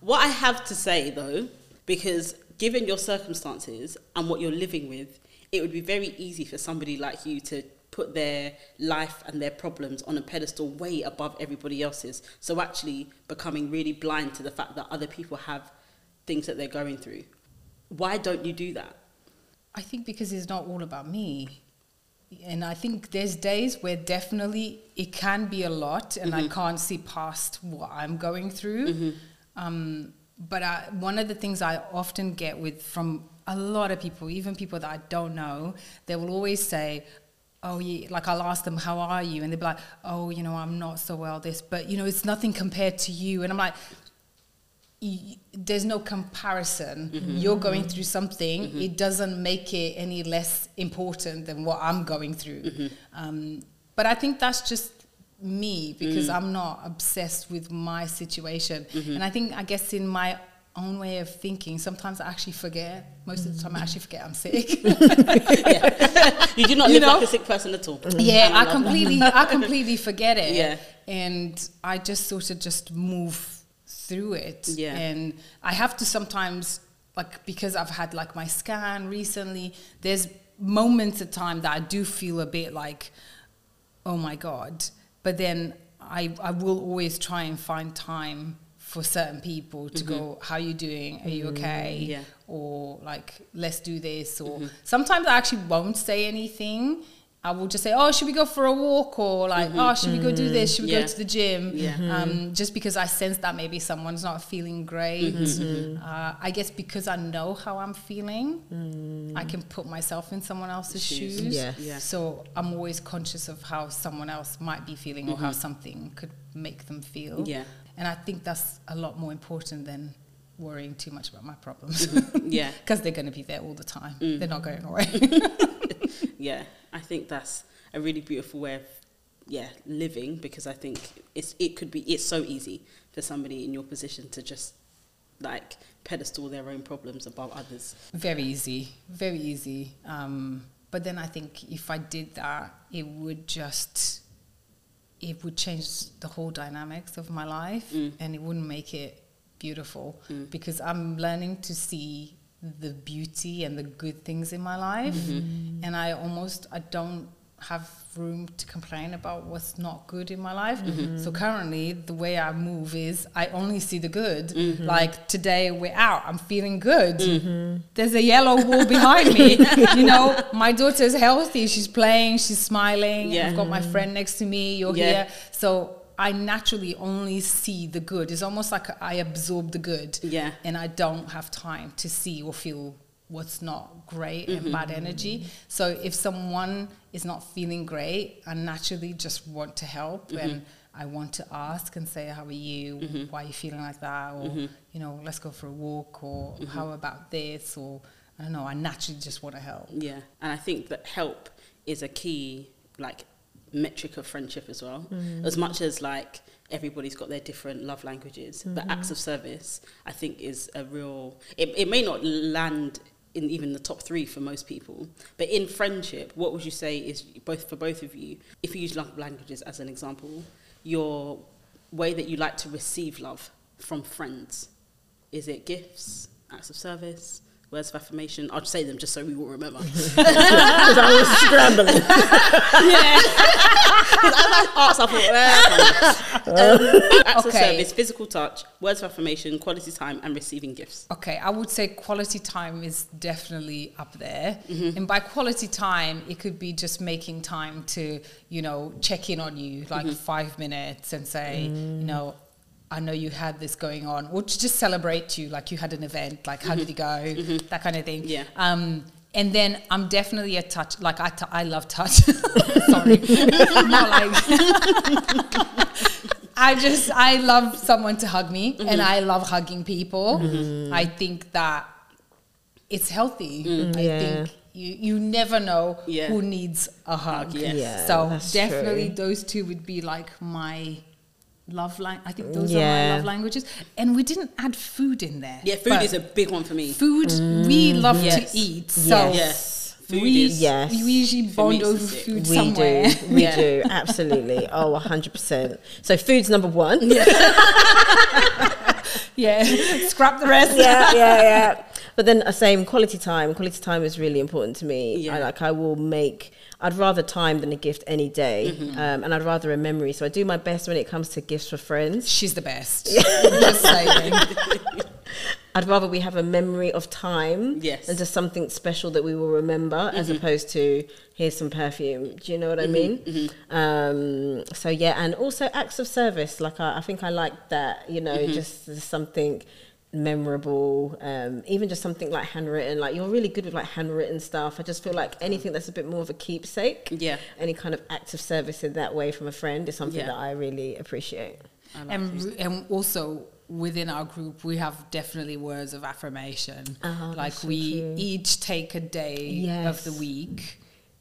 Speaker 1: What I have to say though, because given your circumstances and what you're living with, it would be very easy for somebody like you to put their life and their problems on a pedestal way above everybody else's. So actually becoming really blind to the fact that other people have things that they're going through. Why don't you do that?
Speaker 3: I think because it's not all about me. And I think there's days where definitely it can be a lot and I can't see past what I'm going through. Um, but I, one of the things I often get with from a lot of people, even people that I don't know, they will always say, Oh, yeah, like I'll ask them, How are you? And they'll be like, Oh, you know, I'm not so well, this, but you know, it's nothing compared to you. And I'm like, there's no comparison. Mm-hmm. You're going through something. Mm-hmm. It doesn't make it any less important than what I'm going through. Mm-hmm. Um, but I think that's just me because mm. I'm not obsessed with my situation. And I think, I guess, in my own way of thinking, sometimes I actually forget. Most of the time, I actually forget I'm sick.
Speaker 1: yeah. You do not
Speaker 3: You
Speaker 1: live
Speaker 3: know?
Speaker 1: like a sick person at all.
Speaker 3: yeah,
Speaker 1: And
Speaker 3: I completely, I completely forget it.
Speaker 1: Yeah.
Speaker 3: and I just sort of just move through it.
Speaker 1: Yeah.
Speaker 3: and I have to sometimes like because I've had like my scan recently, there's moments of time that I do feel a bit like, oh my god. But then I I will always try and find time for certain people to go, mm-hmm. how are you doing? Are you mm, okay?
Speaker 1: yeah.
Speaker 3: Or like, let's do this. Or mm-hmm. sometimes I actually won't say anything. I will just say, oh, should we go for a walk? Or like, oh, should we go do this? Should we
Speaker 1: Yeah.
Speaker 3: go mm-hmm. to the gym?
Speaker 1: Yeah.
Speaker 3: Um, just because I sense that maybe someone's not feeling great. Uh, I guess because I know how I'm feeling, mm. I can put myself in someone else's
Speaker 1: Shoes.
Speaker 3: shoes.
Speaker 2: Yes.
Speaker 1: Yeah.
Speaker 3: So I'm always conscious of how someone else might be feeling or how something could make them feel.
Speaker 1: Yeah.
Speaker 3: And I think that's a lot more important than worrying too much about my problems.
Speaker 1: Yeah.
Speaker 3: Because they're going to be there all the time. They're not going away.
Speaker 1: yeah, I think that's a really beautiful way of yeah living because I think it's it could be it's so easy for somebody in your position to just like pedestal their own problems above others.
Speaker 3: very easy. Very easy. Um, but then I think if I did that, it would just it would change the whole dynamics of my life
Speaker 1: Mm.
Speaker 3: and it wouldn't make it beautiful because I'm learning to see the beauty and the good things in my life. And I almost I don't have room to complain about what's not good in my life. Mm-hmm. So currently the way I move is I only see the good. Mm-hmm. Like today we're out, I'm feeling good. Mm-hmm. There's a yellow wall behind me. you know, my daughter's healthy, she's playing, she's smiling.
Speaker 1: Yeah.
Speaker 3: I've got my friend next to me, you're
Speaker 1: Yeah.
Speaker 3: here. So I naturally only see the good. It's almost like I absorb the good.
Speaker 1: Yeah.
Speaker 3: And I don't have time to see or feel what's not great and mm-hmm. bad energy. So if someone is not feeling great, I naturally just want to help mm-hmm. and I want to ask and say, How are you? Mm-hmm. Why are you feeling like that? Or, you know, let's go for a walk or how about this? Or I don't know, I naturally just want to help.
Speaker 1: Yeah, and I think that help is a key like metric of friendship as well. As much as like everybody's got their different love languages, but acts of service I think is a real. It it may not land in even the top three for most people, but in friendship, what would you say is both for both of you? If you use love languages as an example, your way that you like to receive love from friends is it gifts, acts of service? Words of affirmation. I'll just say them just so we will remember.
Speaker 2: Because I was scrambling.
Speaker 1: Because as I asked, I thought, well, um, acts of
Speaker 3: Okay.
Speaker 1: service, physical touch, words of affirmation, quality time, and receiving gifts.
Speaker 3: Okay, I would say quality time is definitely up there.
Speaker 1: Mm-hmm.
Speaker 3: And by quality time, it could be just making time to, you know, check in on you, like
Speaker 1: Mm-hmm.
Speaker 3: five minutes and say,
Speaker 1: Mm.
Speaker 3: you know, I know you had this going on, or to just celebrate you, like you had an event, like how did it go, that kind of thing.
Speaker 1: Mm-hmm. Yeah.
Speaker 3: Um, and then I'm definitely a touch, like I, t- I love touch. Sorry. Not like. I just I love someone to hug me,
Speaker 1: Mm-hmm.
Speaker 3: and I love hugging people. I think that it's healthy. I
Speaker 2: Yeah.
Speaker 3: think you you never know
Speaker 1: Mm. Yeah.
Speaker 3: who needs a hug.
Speaker 1: yes.
Speaker 2: Yeah,
Speaker 3: so definitely
Speaker 2: true.
Speaker 3: those two would be like my love lang- I think those are my love languages. And we didn't add food in there.
Speaker 1: Yeah, food is a big one for me.
Speaker 3: food mm. we love
Speaker 1: Yes.
Speaker 3: to eat. So
Speaker 2: Yes.
Speaker 1: Yes, food
Speaker 3: we,
Speaker 1: is.
Speaker 2: Yes.
Speaker 3: we usually bond
Speaker 1: it's
Speaker 3: over food
Speaker 2: We
Speaker 3: somewhere.
Speaker 2: do. We
Speaker 1: Yeah.
Speaker 2: do. Absolutely. Oh, 100%. So food's number one.
Speaker 3: Yeah. Scrap the rest.
Speaker 2: yeah, yeah, yeah. But then uh, same quality time. Quality time is really important to me.
Speaker 1: Yeah.
Speaker 2: I like I will make. I'd rather time than a gift any day,
Speaker 1: Mm-hmm.
Speaker 2: um, and I'd rather a memory. So I do my best when it comes to gifts for friends.
Speaker 3: She's the best. Just saying.
Speaker 2: I'd rather we have a memory of time
Speaker 1: Yes.
Speaker 2: than just something special that we will remember, as opposed to here's some perfume. Do you know what I mean? Um, so yeah, and also acts of service. Like I, I think I like that. You know, just, just something memorable. Um, even just something like handwritten. Like you're really good with like handwritten stuff. I just feel like anything that's a bit more of a keepsake.
Speaker 1: Yeah.
Speaker 2: Any kind of act of service in that way from a friend is something
Speaker 1: Yeah.
Speaker 2: that I really appreciate.
Speaker 1: I like
Speaker 3: and,
Speaker 1: food.
Speaker 3: and also within our group we have definitely words of affirmation
Speaker 2: Oh,
Speaker 3: like
Speaker 2: that's so
Speaker 3: we each take a day of the week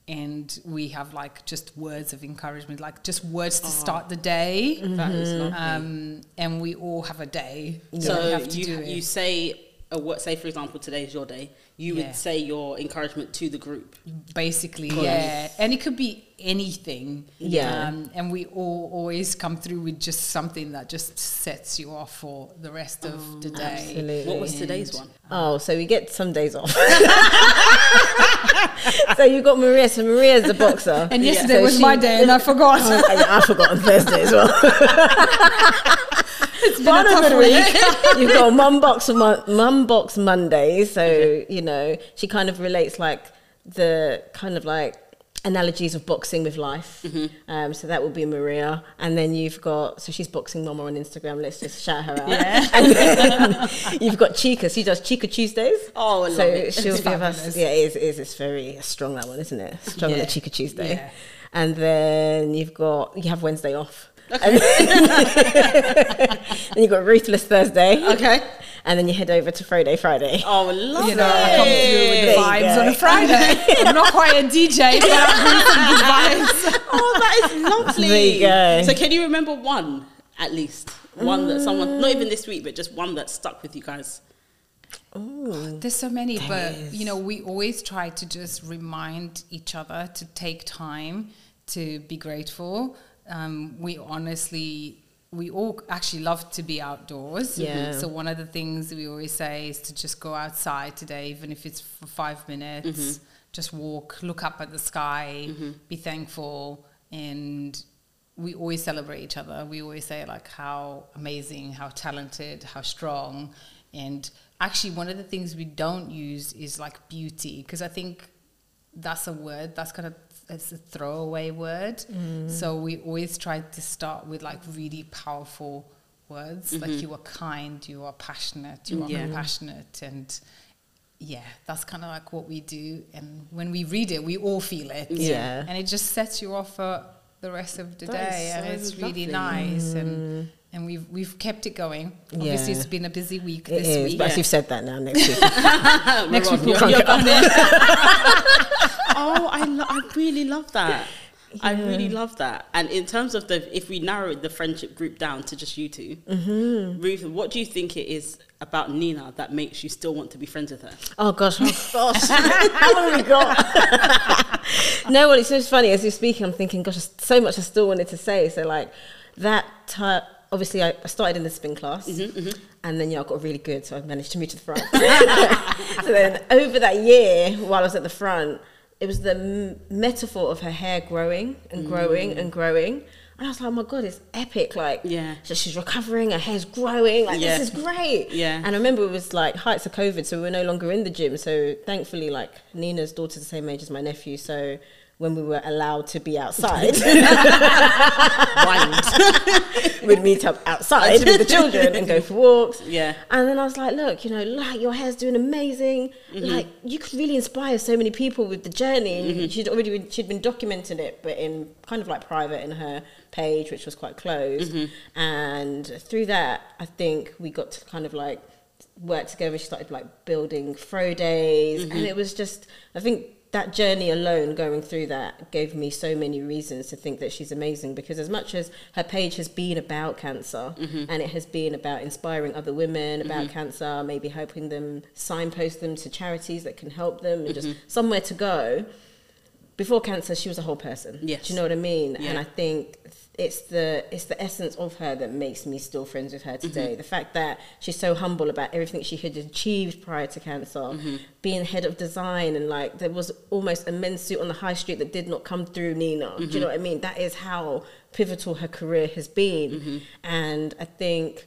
Speaker 3: and we have like just words of encouragement like just words to
Speaker 1: Oh.
Speaker 3: start the day
Speaker 1: That is lovely.
Speaker 3: um, and we all have a day so we
Speaker 1: so
Speaker 3: have to
Speaker 1: you
Speaker 3: do
Speaker 1: you say a what say for example today is your day, you
Speaker 3: Yeah.
Speaker 1: would say your encouragement to the group.
Speaker 3: basically
Speaker 1: Cool.
Speaker 3: yeah and it could be anything
Speaker 2: Yeah.
Speaker 3: um, and we all always come through with just something that just sets you off for the rest of the day
Speaker 2: absolutely.
Speaker 1: What was today's
Speaker 3: And-
Speaker 1: one?
Speaker 2: Oh, so we get some days off. so you got Maria. So Maria's the boxer.
Speaker 3: and
Speaker 1: Yeah.
Speaker 3: yesterday
Speaker 2: So
Speaker 3: was
Speaker 2: she-
Speaker 3: my day and i forgot oh,
Speaker 2: I, I forgot on Thursday as well.
Speaker 3: it's
Speaker 2: One
Speaker 3: been a
Speaker 2: of
Speaker 3: tough
Speaker 2: the
Speaker 3: week.
Speaker 2: You've got Mum Box Mum Box Mondays, so you know she kind of relates like the kind of like analogies of boxing with life. Um, so that will be Maria, and then you've got so she's boxing Mama on Instagram. Let's just shout her out.
Speaker 3: Yeah.
Speaker 2: And then you've got Chica. She does Chica Tuesdays.
Speaker 1: Oh, I love
Speaker 2: so
Speaker 1: it.
Speaker 2: she'll
Speaker 3: It's
Speaker 2: give us. Yeah, it is, it is. It's very strong that one, isn't it? Strong on the Chica Tuesday.
Speaker 3: Yeah.
Speaker 2: And then you've got you have Wednesday off. And then you've got Ruthless Thursday.
Speaker 1: Okay.
Speaker 2: And then you head over to Friday Friday.
Speaker 1: Oh, love
Speaker 3: you know, I come through with the vibes on a Friday. I'm not quite a DJ, but I'm doing some good vibes.
Speaker 1: Oh, that is lovely.
Speaker 2: There you go.
Speaker 1: So, can you remember one at least? One that someone, not even this week, but just one that stuck with you guys.
Speaker 3: There's so many, but you know, we always try to just remind each other to take time to be grateful. Um, we honestly, we all actually love to be outdoors.
Speaker 2: Yeah.
Speaker 3: So one of the things we always say is to just go outside today, even if it's for five minutes. Mm-hmm. Just walk, look up at the sky, mm-hmm. be thankful, and we always celebrate each other. We always say like how amazing, how talented, how strong, and actually one of the things we don't use is like beauty because I think that's a word that's kind of it's a throwaway word. Mm. So we always try to start with like really powerful words like mm-hmm. you are kind, you are passionate, you are
Speaker 1: Yeah.
Speaker 3: compassionate, and yeah, that's kind of like what we do. And when we read it, we all feel it.
Speaker 2: Yeah.
Speaker 3: and it just sets you off for the rest of the
Speaker 1: That
Speaker 3: day,
Speaker 1: is
Speaker 3: and
Speaker 1: so
Speaker 3: it's really
Speaker 1: lovely.
Speaker 3: nice. And mm. and we've we've kept it going. Obviously,
Speaker 2: Yeah.
Speaker 3: it's been a busy week
Speaker 2: It
Speaker 3: this
Speaker 2: is,
Speaker 3: week.
Speaker 2: but
Speaker 1: Yeah.
Speaker 2: you've said that now, next week.
Speaker 3: Next week, we'll come.
Speaker 1: oh, I, lo- I really love that. I really love that. And in terms of the, if we narrow the friendship group down to just you 2
Speaker 2: Mm-hmm.
Speaker 1: Ruth, what do you think it is about Nina that makes you still want to be friends with her?
Speaker 2: Oh gosh, oh gosh, how long have we got? no, well, it's just funny as you're speaking. I'm thinking, gosh, so much I still wanted to say. So like that. Ti- obviously, I, I started in the spin class, and then yeah, I got really good, so I managed to move to the front. so then over that year, while I was at the front, it was the m- metaphor of her hair growing and growing and mm. growing. And I was like, oh my god, it's epic! Like,
Speaker 1: Yeah.
Speaker 2: so she's recovering, her hair's growing. Like,
Speaker 1: Yeah.
Speaker 2: this is great.
Speaker 1: Yeah.
Speaker 2: And I remember it was like heights of COVID, so we were no longer in the gym. So thankfully, like Nina's daughter's the same age as my nephew, so when we were allowed to be outside, we'd meet up outside with the children and go for walks.
Speaker 1: Yeah.
Speaker 2: And then I was like, look, you know, like your hair's doing amazing.
Speaker 1: Mm-hmm.
Speaker 2: Like you could really inspire so many people with the journey. And she'd already been, she'd been documenting it, but in kind of like private in her page, which was quite closed.
Speaker 1: Mm-hmm.
Speaker 2: And through that, I think we got to kind of like work together. She started like building fro days,
Speaker 1: Mm-hmm.
Speaker 2: and it was just, I think that journey alone going through that gave me so many reasons to think that she's amazing because as much as her page has been about cancer mm-hmm. and it has been about inspiring other women about mm-hmm. cancer maybe helping them signpost them to charities that can help them and just mm-hmm. somewhere to go before cancer she was a whole person.
Speaker 1: Yes.
Speaker 2: do you know what i mean? And i think it's the it's the essence of her that makes me still friends with her mm-hmm. today. The fact that she's so humble about everything she had achieved prior to cancer mm-hmm. being head of design and like there was almost a men's suit on the high street that did not come through nina. Do you mm-hmm. know what i mean? That is how pivotal her career has been. And i think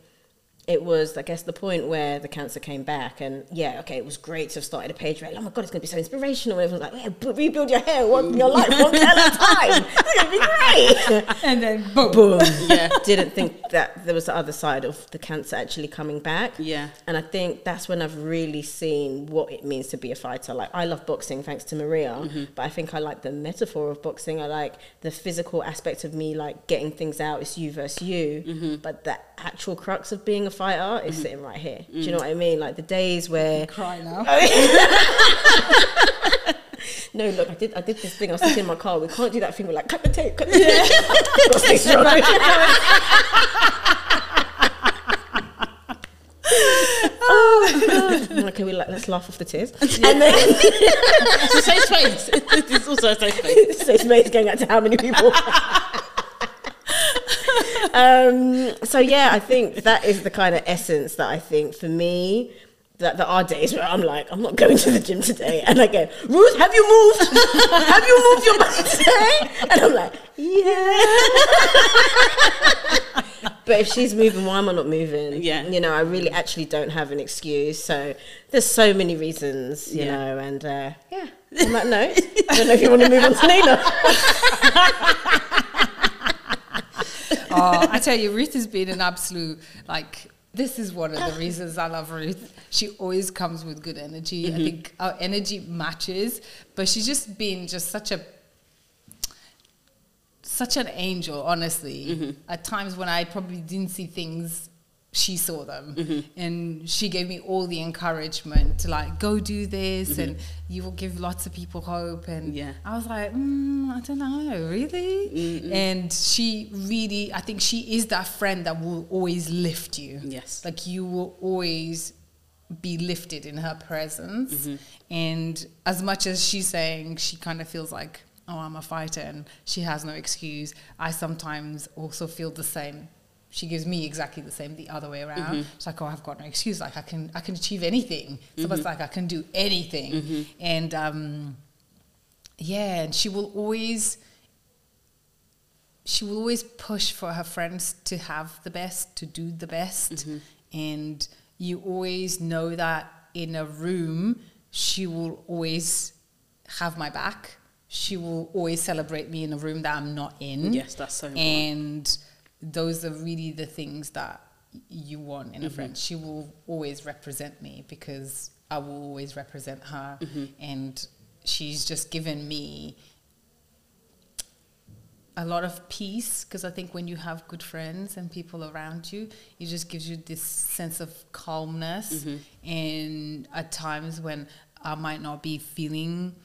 Speaker 2: it was, I guess, the point where the cancer came back, and yeah, okay, it was great to have started a page where, oh my god, it's going to be so inspirational. And everyone's like, yeah, rebuild your hair, one your life, one girl at a time. It's going to be great.
Speaker 3: and then boom.
Speaker 2: Boom.
Speaker 1: Yeah.
Speaker 2: Didn't think that there was the other side of the cancer actually coming back.
Speaker 1: Yeah.
Speaker 2: And I think that's when I've really seen what it means to be a fighter. Like I love boxing thanks to Maria,
Speaker 1: Mm-hmm.
Speaker 2: but I think I like the metaphor of boxing. I like the physical aspect of me like getting things out. It's you versus you.
Speaker 1: Mm-hmm.
Speaker 2: But the actual crux of being a fighter is mm-hmm. sitting right here. Do you mm. know what I mean? Like the days where
Speaker 3: Cry now.
Speaker 2: no, look, I did I did this thing. I was sitting in my car. We can't do that thing. We're like cut the tape, cut the tape. Strong. like, "Can we like let's laugh off the tears?" And then
Speaker 1: It's a safe space. It's also a safe space.
Speaker 2: it's mate going out to how many people? Um, so yeah, I think that is the kind of essence that I think for me. That there are days where I'm like, I'm not going to the gym today, and I go, Ruth, have you moved? have you moved your body today? And I'm like, yeah. but if she's moving, why am I not moving?
Speaker 1: Yeah.
Speaker 2: you know, I really actually don't have an excuse. So there's so many reasons, you
Speaker 1: Yeah.
Speaker 2: know, and uh, yeah. On that note, I don't know if you want to move on to Nina.
Speaker 3: oh, I tell you, Ruth has been an absolute like. This is one of the reasons I love Ruth. She always comes with good energy. I mm-hmm. think our energy matches, but she's just been just such a such an angel. Honestly, mm-hmm. at times when I probably didn't see things, she saw them, mm-hmm. and she gave me all the encouragement to like go do this, mm-hmm. and you will give lots of people hope. And
Speaker 1: Yeah.
Speaker 3: I was like, mm, I don't know, really. And she really, I think she is that friend that will always lift you.
Speaker 1: Yes.
Speaker 3: Like you will always be lifted in her presence. Mm-hmm. And as much as she's saying she kind of feels like, oh, I'm a fighter and she has no excuse, I sometimes also feel the same. She gives me exactly the same the other way around. Mm-hmm. It's like, oh, I've got no excuse. Like I can, I can achieve anything. So, It's almost like I can do anything. Mm-hmm. And um, yeah, and she will always she will always push for her friends to have the best, to do the best. And you always know that in a room, she will always have my back. She will always celebrate me in a room that I'm not in.
Speaker 1: Yes, that's so important.
Speaker 3: And those are really the things that you want in a mm-hmm. friend. She will always represent me because I will always represent her. Mm-hmm. And she's just given me a lot of peace because I think when you have good friends and people around you, it just gives you this sense of calmness. Mm-hmm. And at times when I might not be feeling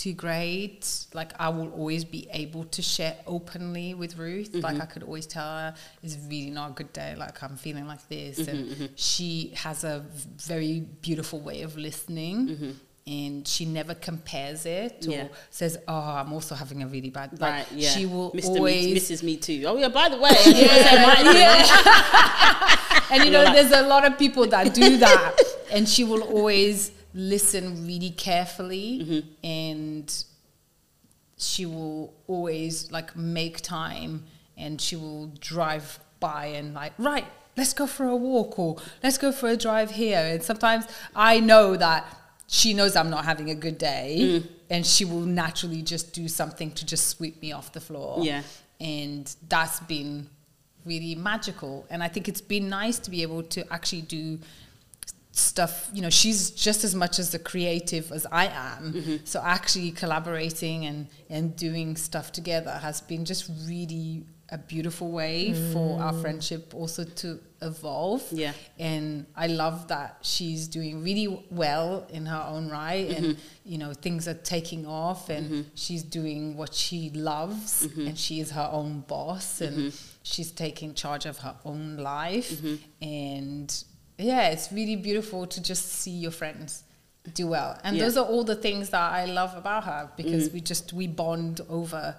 Speaker 3: too great, like I will always be able to share openly with Ruth. Like mm-hmm. I could always tell her it's really not a good day. Like I'm feeling like this, mm-hmm, and mm-hmm. she has a very beautiful way of listening. And she never compares it or
Speaker 1: Yeah.
Speaker 3: says, "Oh, I'm also having a really bad." Like,
Speaker 1: Right, yeah.
Speaker 3: She will
Speaker 1: Mr.
Speaker 3: always
Speaker 1: Me, Mrs. Me Too. Oh, yeah, by the way.
Speaker 3: yeah, yeah. and you know, there's a lot of people that do that, and she will always listen really carefully,
Speaker 1: Mm-hmm.
Speaker 3: and she will always like make time, and she will drive by and like, right, let's go for a walk or let's go for a drive here. And sometimes I know that she knows I'm not having a good day,
Speaker 1: Mm.
Speaker 3: and she will naturally just do something to just sweep me off the floor
Speaker 1: Yeah.
Speaker 3: and that's been really magical and i think it's been nice to be able to actually do stuff you know she's just as much as a creative as i am. Mm-hmm. So actually collaborating and and doing stuff together has been just really a beautiful way for our mm. friendship also to evolve.
Speaker 1: Yeah.
Speaker 3: and I love that she's doing really well in her own right and mm-hmm. you know things are taking off and mm-hmm. she's doing what she loves and she is her own boss and she's taking charge of her own life and yeah it's really beautiful to just see your friends do well and
Speaker 1: Yeah.
Speaker 3: those are all the things that I love about her because mm-hmm. we just we bond over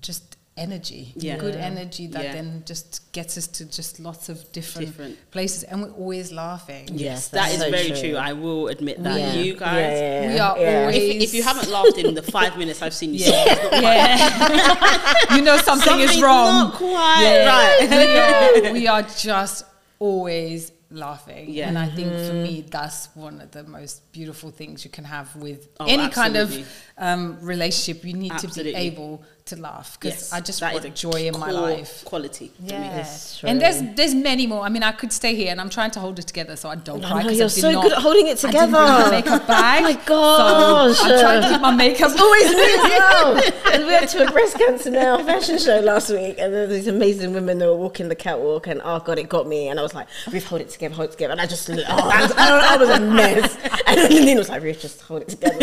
Speaker 3: just energy
Speaker 1: Yeah.
Speaker 3: good energy that
Speaker 1: Yeah.
Speaker 3: then just gets us to just lots of different,
Speaker 1: Different.
Speaker 3: places and we're always laughing
Speaker 2: Yes, that's so
Speaker 1: very
Speaker 2: true.
Speaker 1: true. I will admit that.
Speaker 2: Yeah.
Speaker 1: You guys,
Speaker 2: Yeah, yeah,
Speaker 3: We are
Speaker 2: Yeah.
Speaker 3: always-
Speaker 1: If, if you haven't laughed in the five minutes I've seen you,
Speaker 3: yeah, yeah. you know something is wrong
Speaker 1: not quite
Speaker 3: Yeah.
Speaker 1: right.
Speaker 3: we, are, we are just always laughing
Speaker 1: Yeah.
Speaker 3: and i think for me that's one of the most beautiful things you can have with
Speaker 1: Oh,
Speaker 3: any kind of um, relationship you need
Speaker 1: Absolutely.
Speaker 3: to be able to laugh because
Speaker 1: Yes,
Speaker 3: i just want joy in my life
Speaker 1: Quality.
Speaker 3: Yeah, and there's there's many more. I mean, I could stay here, and I'm trying to hold it together so I don't
Speaker 2: I
Speaker 3: cry.
Speaker 2: know,
Speaker 3: 'cause
Speaker 2: you're
Speaker 3: did
Speaker 2: so
Speaker 3: not-
Speaker 2: good at holding it
Speaker 3: I didn't bring
Speaker 2: together.
Speaker 3: my makeup bag.
Speaker 2: Oh my gosh.
Speaker 3: So I'm trying to keep my makeup.
Speaker 2: It's always me and we went to a breast cancer now fashion show last week, and there were these amazing women that were walking the catwalk, and oh god, it got me, and I was like, Ruth, hold it together, hold it together, and I just, oh, I, was, I, was a mess, and then Nina was like, Ruth, just hold it together.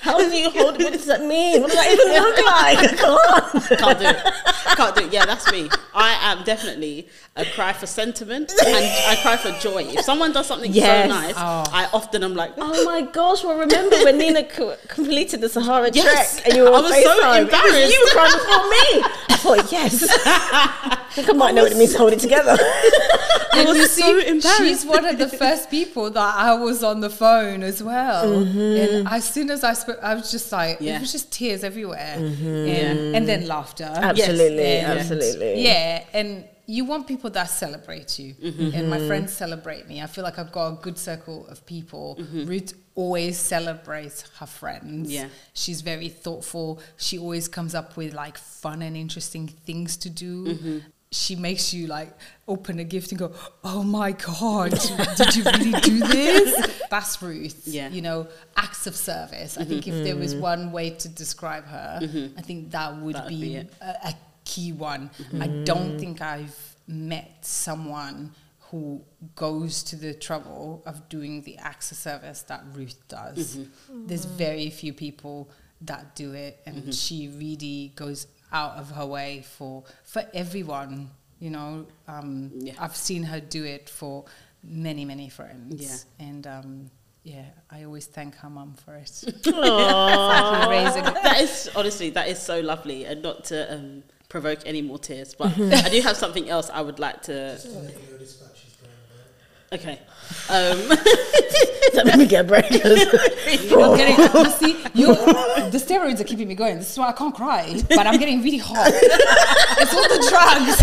Speaker 2: How do you hold? What does that mean? What does that even look like? I can't.
Speaker 1: Can't do it. Can't do it. Yeah, that's me. I am definitely a cry for sentiment and I cry for joy. If someone does something
Speaker 2: Yes.
Speaker 1: so nice,
Speaker 3: Oh.
Speaker 1: I often am like,
Speaker 2: Oh my gosh! Well, remember when Nina co- completed the Sahara
Speaker 1: Yes.
Speaker 2: Trek and you were
Speaker 1: I
Speaker 2: on
Speaker 1: was so
Speaker 2: FaceTime? It
Speaker 1: embarrassed.
Speaker 2: you were crying before me. I thought, yes. I think I might know what it means to hold it together.
Speaker 1: I was
Speaker 3: you
Speaker 1: so embarrassed.
Speaker 3: She's one of the first people that I was on the phone as well. Mm-hmm. And as soon as I spoke, I was just like,
Speaker 1: Yeah.
Speaker 3: it was just tears everywhere. Mm-hmm. And, and then laughter.
Speaker 2: absolutely,
Speaker 3: And-
Speaker 2: absolutely.
Speaker 3: Yeah, and you want people that celebrate you,
Speaker 1: Mm-hmm.
Speaker 3: and my friends celebrate me. I feel like I've got a good circle of people.
Speaker 1: Mm-hmm.
Speaker 3: Ruth always celebrates her friends.
Speaker 1: Yeah.
Speaker 3: she's very thoughtful. She always comes up with like fun and interesting things to do.
Speaker 1: Mm-hmm.
Speaker 3: She makes you like open a gift and go, "Oh my god, did you really do this?" That's Ruth.
Speaker 1: Yeah.
Speaker 3: you know, acts of service. I think if there was one way to describe her, I think that would
Speaker 1: That would
Speaker 3: be,
Speaker 1: be
Speaker 3: a, a key one. I don't think I've met someone who goes to the trouble of doing the acts of service that Ruth does. There's very few people that do it, and she really goes out of her way for for everyone. You know, um,
Speaker 1: Yeah.
Speaker 3: I've seen her do it for many, many friends.
Speaker 1: Yeah.
Speaker 3: and um, yeah, I always thank her mum for it.
Speaker 2: Aww.
Speaker 3: Raising
Speaker 1: that is honestly that is so lovely and not to um, provoke any more tears but i do have something else i would like to okay um,
Speaker 2: Let me get a break.
Speaker 3: I'm getting, you see, you, the steroids are keeping me going. This is why I can't cry, but I'm getting really hot. it's all the drugs.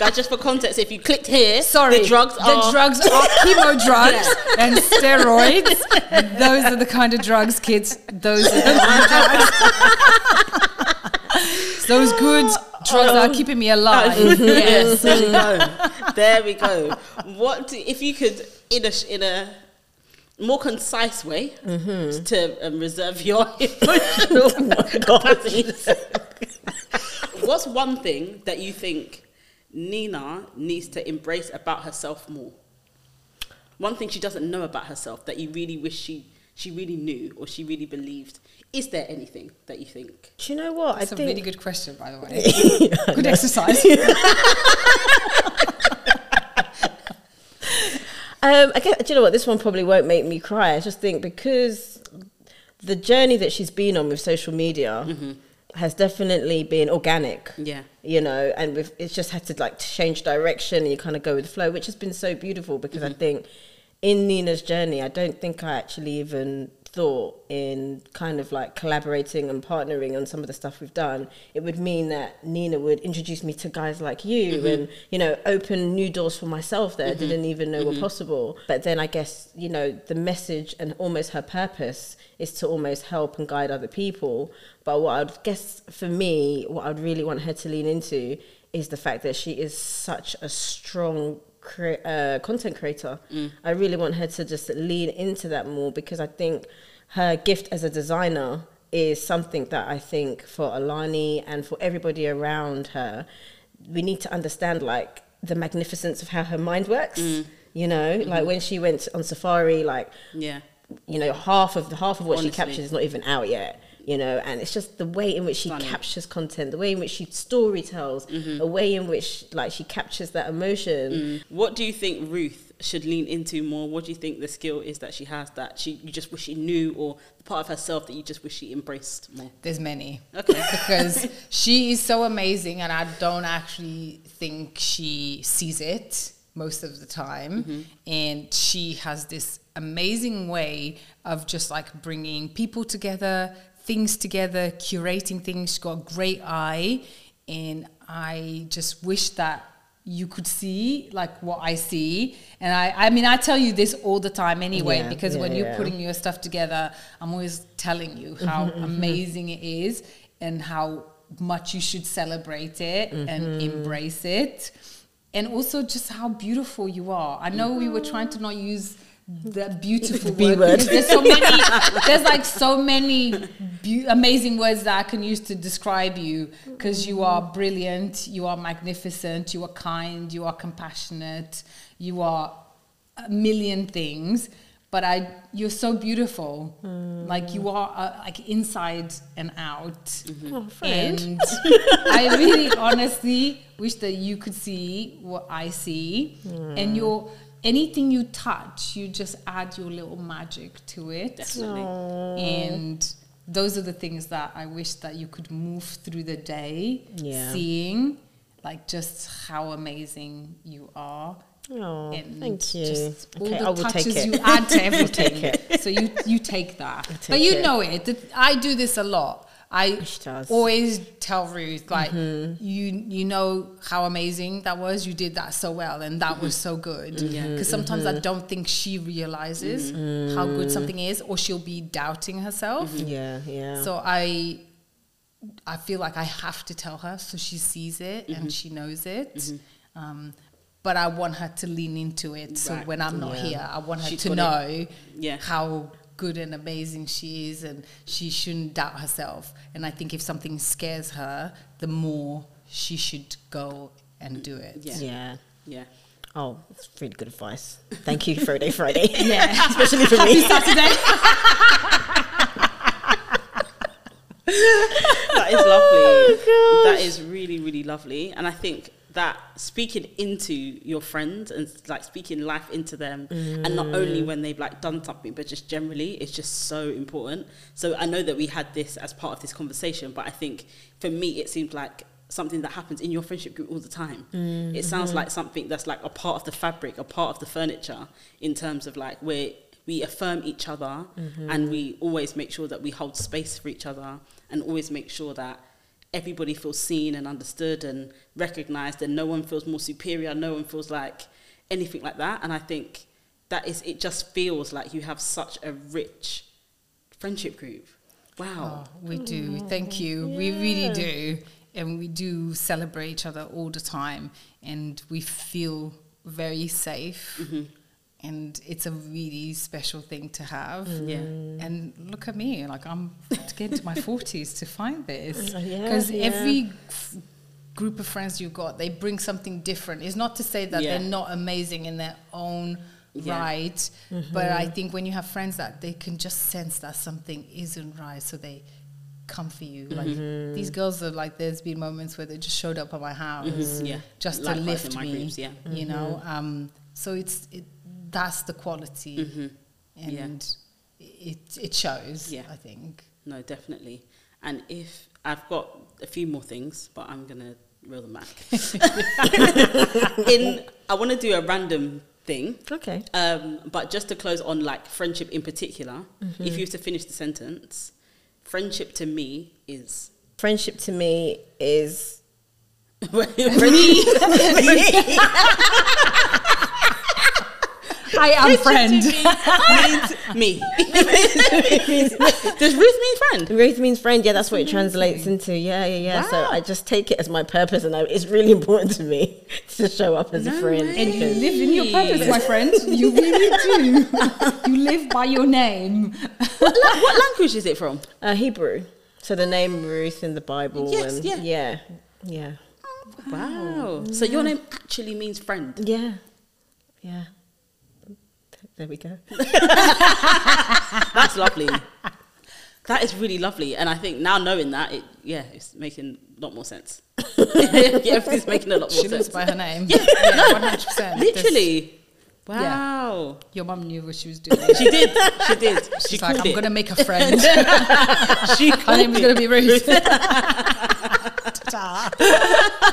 Speaker 1: Guys just for context if you clicked here
Speaker 3: Sorry,
Speaker 1: the drugs
Speaker 3: the
Speaker 1: are
Speaker 3: drugs are chemo drugs and steroids. Those are the kind of drugs, kids. Those are the kind of drugs. Those good drugs are keeping me alive.
Speaker 1: yes there we go there we go what do, if you could in a in a more concise way to um, reserve your emotional capacities. What's one thing that you think Nina needs to embrace about herself more? One thing she doesn't know about herself that you really wish she she really knew or she really believed. Is there anything that you think?
Speaker 2: Do you know what?
Speaker 3: That's
Speaker 2: I
Speaker 3: a
Speaker 2: think
Speaker 3: really good question, by the way. Good exercise.
Speaker 2: Um, I guess, do you know what? This one probably won't make me cry. I just think because the journey that she's been on with social media has definitely been organic.
Speaker 1: Yeah.
Speaker 2: You know, and with, it's just had to like change direction and you kind of go with the flow, which has been so beautiful because I mm-hmm. think in Nina's journey, I don't think I actually even thought in kind of like collaborating and partnering on some of the stuff we've done, it would mean that Nina would introduce me to guys like you mm-hmm. and, you know, open new doors for myself that I mm-hmm. didn't even know were mm-hmm. possible. But then I guess, you know, the message and almost her purpose is to almost help and guide other people. But what I'd guess for me, what I'd really want her to lean into is the fact that she is such a strong crea- uh, content creator. Mm. I really want her to just lean into that more because I think her gift as a designer is something that I think for Alani and for everybody around her, we need to understand like the magnificence of how her mind works. Mm. You know, like mm-hmm. when she went on safari, like
Speaker 1: Yeah.
Speaker 2: you know half of the half of what
Speaker 1: Honestly.
Speaker 2: she captures is not even out yet you know and it's just the way in which she
Speaker 1: Stunning.
Speaker 2: captures content the way in which she story tells the mm-hmm. way in which like she captures that emotion mm.
Speaker 1: What do you think Ruth should lean into more? What do you think the skill is that she has that she you just wish she knew, or the part of herself that you just wish she embraced more?
Speaker 3: There's many.
Speaker 1: Okay.
Speaker 3: because she is so amazing and I don't actually think she sees it most of the time. Mm-hmm. And she has this amazing way of just like bringing people together, things together, curating things. She's got a great eye. And I just wish that you could see like what I see. And I, I mean, I tell you this all the time anyway,
Speaker 2: Yeah,
Speaker 3: because when you're
Speaker 2: yeah.
Speaker 3: putting your stuff together, I'm always telling you mm-hmm, how mm-hmm. amazing it is and how much you should celebrate it and mm-hmm. embrace it. And also just how beautiful you are. I know we were trying to not use the beautiful
Speaker 2: B
Speaker 3: word,
Speaker 2: word.
Speaker 3: because there's so many there's like so many beau- amazing words that I can use to describe you because you are brilliant, you are magnificent, you are kind, you are compassionate, you are a million things. but I you're so beautiful,
Speaker 2: Mm.
Speaker 3: like you are uh, like inside and out.
Speaker 2: Mm-hmm. Oh.
Speaker 3: And I really honestly wish that you could see what I see.
Speaker 2: Mm.
Speaker 3: And your anything you touch, you just add your little magic to it.
Speaker 1: Definitely.
Speaker 3: And those are the things that I wish that you could move through the day
Speaker 2: Yeah.
Speaker 3: seeing like just how amazing you are.
Speaker 2: Oh,
Speaker 3: And
Speaker 2: thank you.
Speaker 3: just all
Speaker 2: Okay,
Speaker 3: the
Speaker 2: I will take
Speaker 3: touches
Speaker 2: it.
Speaker 3: you add to everything.
Speaker 2: take
Speaker 3: So you you take that.
Speaker 2: take
Speaker 3: but you
Speaker 2: it.
Speaker 3: know it. I do this a lot. I always tell Ruth like
Speaker 2: Mm-hmm.
Speaker 3: you you know how amazing that was. You did that so well, and that was so good.
Speaker 1: Yeah.
Speaker 3: Because sometimes
Speaker 2: Mm-hmm.
Speaker 3: I don't think she realizes how good something is, or she'll be doubting herself.
Speaker 2: Yeah, yeah.
Speaker 3: So I I feel like I have to tell her so she sees it
Speaker 1: Mm-hmm.
Speaker 3: and she knows it. Um, but I want her to lean into it. So
Speaker 1: Right.
Speaker 3: when I'm not
Speaker 2: Yeah.
Speaker 3: here, I want her to know
Speaker 1: Yeah.
Speaker 3: how good and amazing she is and she shouldn't doubt herself. And I think if something scares her, the more she should go and do it.
Speaker 1: Yeah.
Speaker 2: yeah.
Speaker 1: Yeah.
Speaker 2: Oh, that's really good advice. Thank you, Friday Friday.
Speaker 3: Yeah.
Speaker 2: Especially for me.
Speaker 3: Saturday.
Speaker 1: that is lovely. Oh, that is really, really lovely. And I think that speaking into your friends and like speaking life into them, mm. and not only when they've like done something, but just generally, it's just so important. So I know that we had this as part of this conversation, but I think for me, it seemed like something that happens in your friendship group all the time. Mm, it sounds mm-hmm. like something that's like a part of the fabric, a part of the furniture, in terms of like where we affirm each other mm-hmm. and we always make sure that we hold space for each other and always make sure that everybody feels seen and understood and recognized and no one feels more superior no one feels like anything like that and i think that is it just feels like you have such a rich friendship group wow
Speaker 3: Oh, we do. Thank you. We really do. And we do celebrate each other all the time. And we feel very safe.
Speaker 2: Mm-hmm.
Speaker 3: And it's a really special thing to have.
Speaker 1: Yeah.
Speaker 3: And look at me. Like, I'm getting to get into my 40s to find this.
Speaker 2: Uh, yeah,
Speaker 3: Because
Speaker 2: yeah.
Speaker 3: every f- group of friends you've got, they bring something different. It's not to say that
Speaker 1: Yeah.
Speaker 3: they're not amazing in their own right. But I think when you have friends that they can just sense that something isn't right, so they come for you. Like these girls are like, there's been moments where they just showed up at my house
Speaker 1: Mhm. Yeah.
Speaker 3: just
Speaker 1: Likewise
Speaker 3: to lift me.
Speaker 1: groups, yeah.
Speaker 3: You know, um, so it's it, that's the quality,
Speaker 1: Mhm. Yeah.
Speaker 3: and it it shows.
Speaker 1: Yeah.
Speaker 3: I think.
Speaker 1: no definitely and if i've got a few more things but i'm gonna reel them back in i want to do a random thing
Speaker 2: Okay.
Speaker 1: Um, but just to close on like friendship in particular,
Speaker 2: Mm-hmm.
Speaker 1: if you were to finish the sentence, friendship to me is
Speaker 2: Friendship to me is
Speaker 3: I am friend.
Speaker 1: means me. Does Ruth mean friend?
Speaker 2: Ruth means friend. Yeah, that's what it translates into. Yeah, yeah, yeah. So I just take it as my purpose, and I, it's really important to me to show up as a friend.
Speaker 1: way.
Speaker 3: And you live in your purpose, my friend. You really do. You live by your name.
Speaker 1: What, la- what language is it from?
Speaker 2: Uh, Hebrew. So the name Ruth in the Bible.
Speaker 1: Yes,
Speaker 2: and
Speaker 1: yeah.
Speaker 2: yeah, yeah,
Speaker 1: Wow. So your name actually means friend.
Speaker 2: yeah, yeah. There we go.
Speaker 1: That's lovely. That is really lovely, and I think now knowing that, it yeah, it's making a lot more sense. yeah, everything's making a lot more
Speaker 3: She lives
Speaker 1: sense.
Speaker 3: by her name. Yeah, one hundred percent.
Speaker 1: Literally. Wow.
Speaker 3: Your mum knew what she was doing.
Speaker 1: She did. She did. She
Speaker 3: She's like, I'm
Speaker 1: it.
Speaker 3: gonna make a friend.
Speaker 1: she
Speaker 3: Her
Speaker 1: called
Speaker 3: name's gonna be Ruth.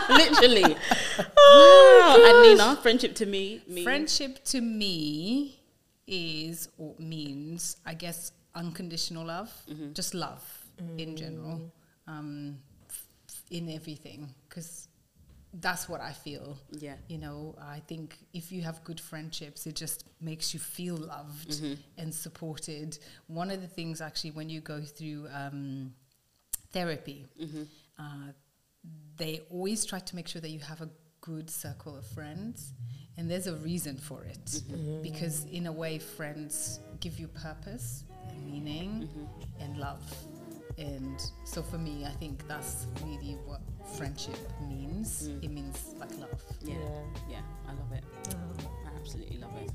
Speaker 1: Literally. wow. And Nina, friendship to me means
Speaker 3: Friendship to me is or means, I guess, unconditional love,
Speaker 1: Mm-hmm.
Speaker 3: just love in general, um, f- in everything, because that's what I feel.
Speaker 1: Yeah.
Speaker 3: You know, I think if you have good friendships, it just makes you feel loved
Speaker 1: Mm-hmm.
Speaker 3: and supported. One of the things, actually, when you go through um, therapy,
Speaker 1: Mm-hmm.
Speaker 3: uh, they always try to make sure that you have a good circle of friends. And there's a reason for it.
Speaker 1: Mm-hmm.
Speaker 3: Because, in a way, friends give you purpose and meaning
Speaker 1: mm-hmm.
Speaker 3: and love. And so, for me, I think that's really what friendship means.
Speaker 1: Mm.
Speaker 3: It means like love.
Speaker 1: Yeah. yeah. yeah. I love it.
Speaker 2: Oh.
Speaker 1: I absolutely love it.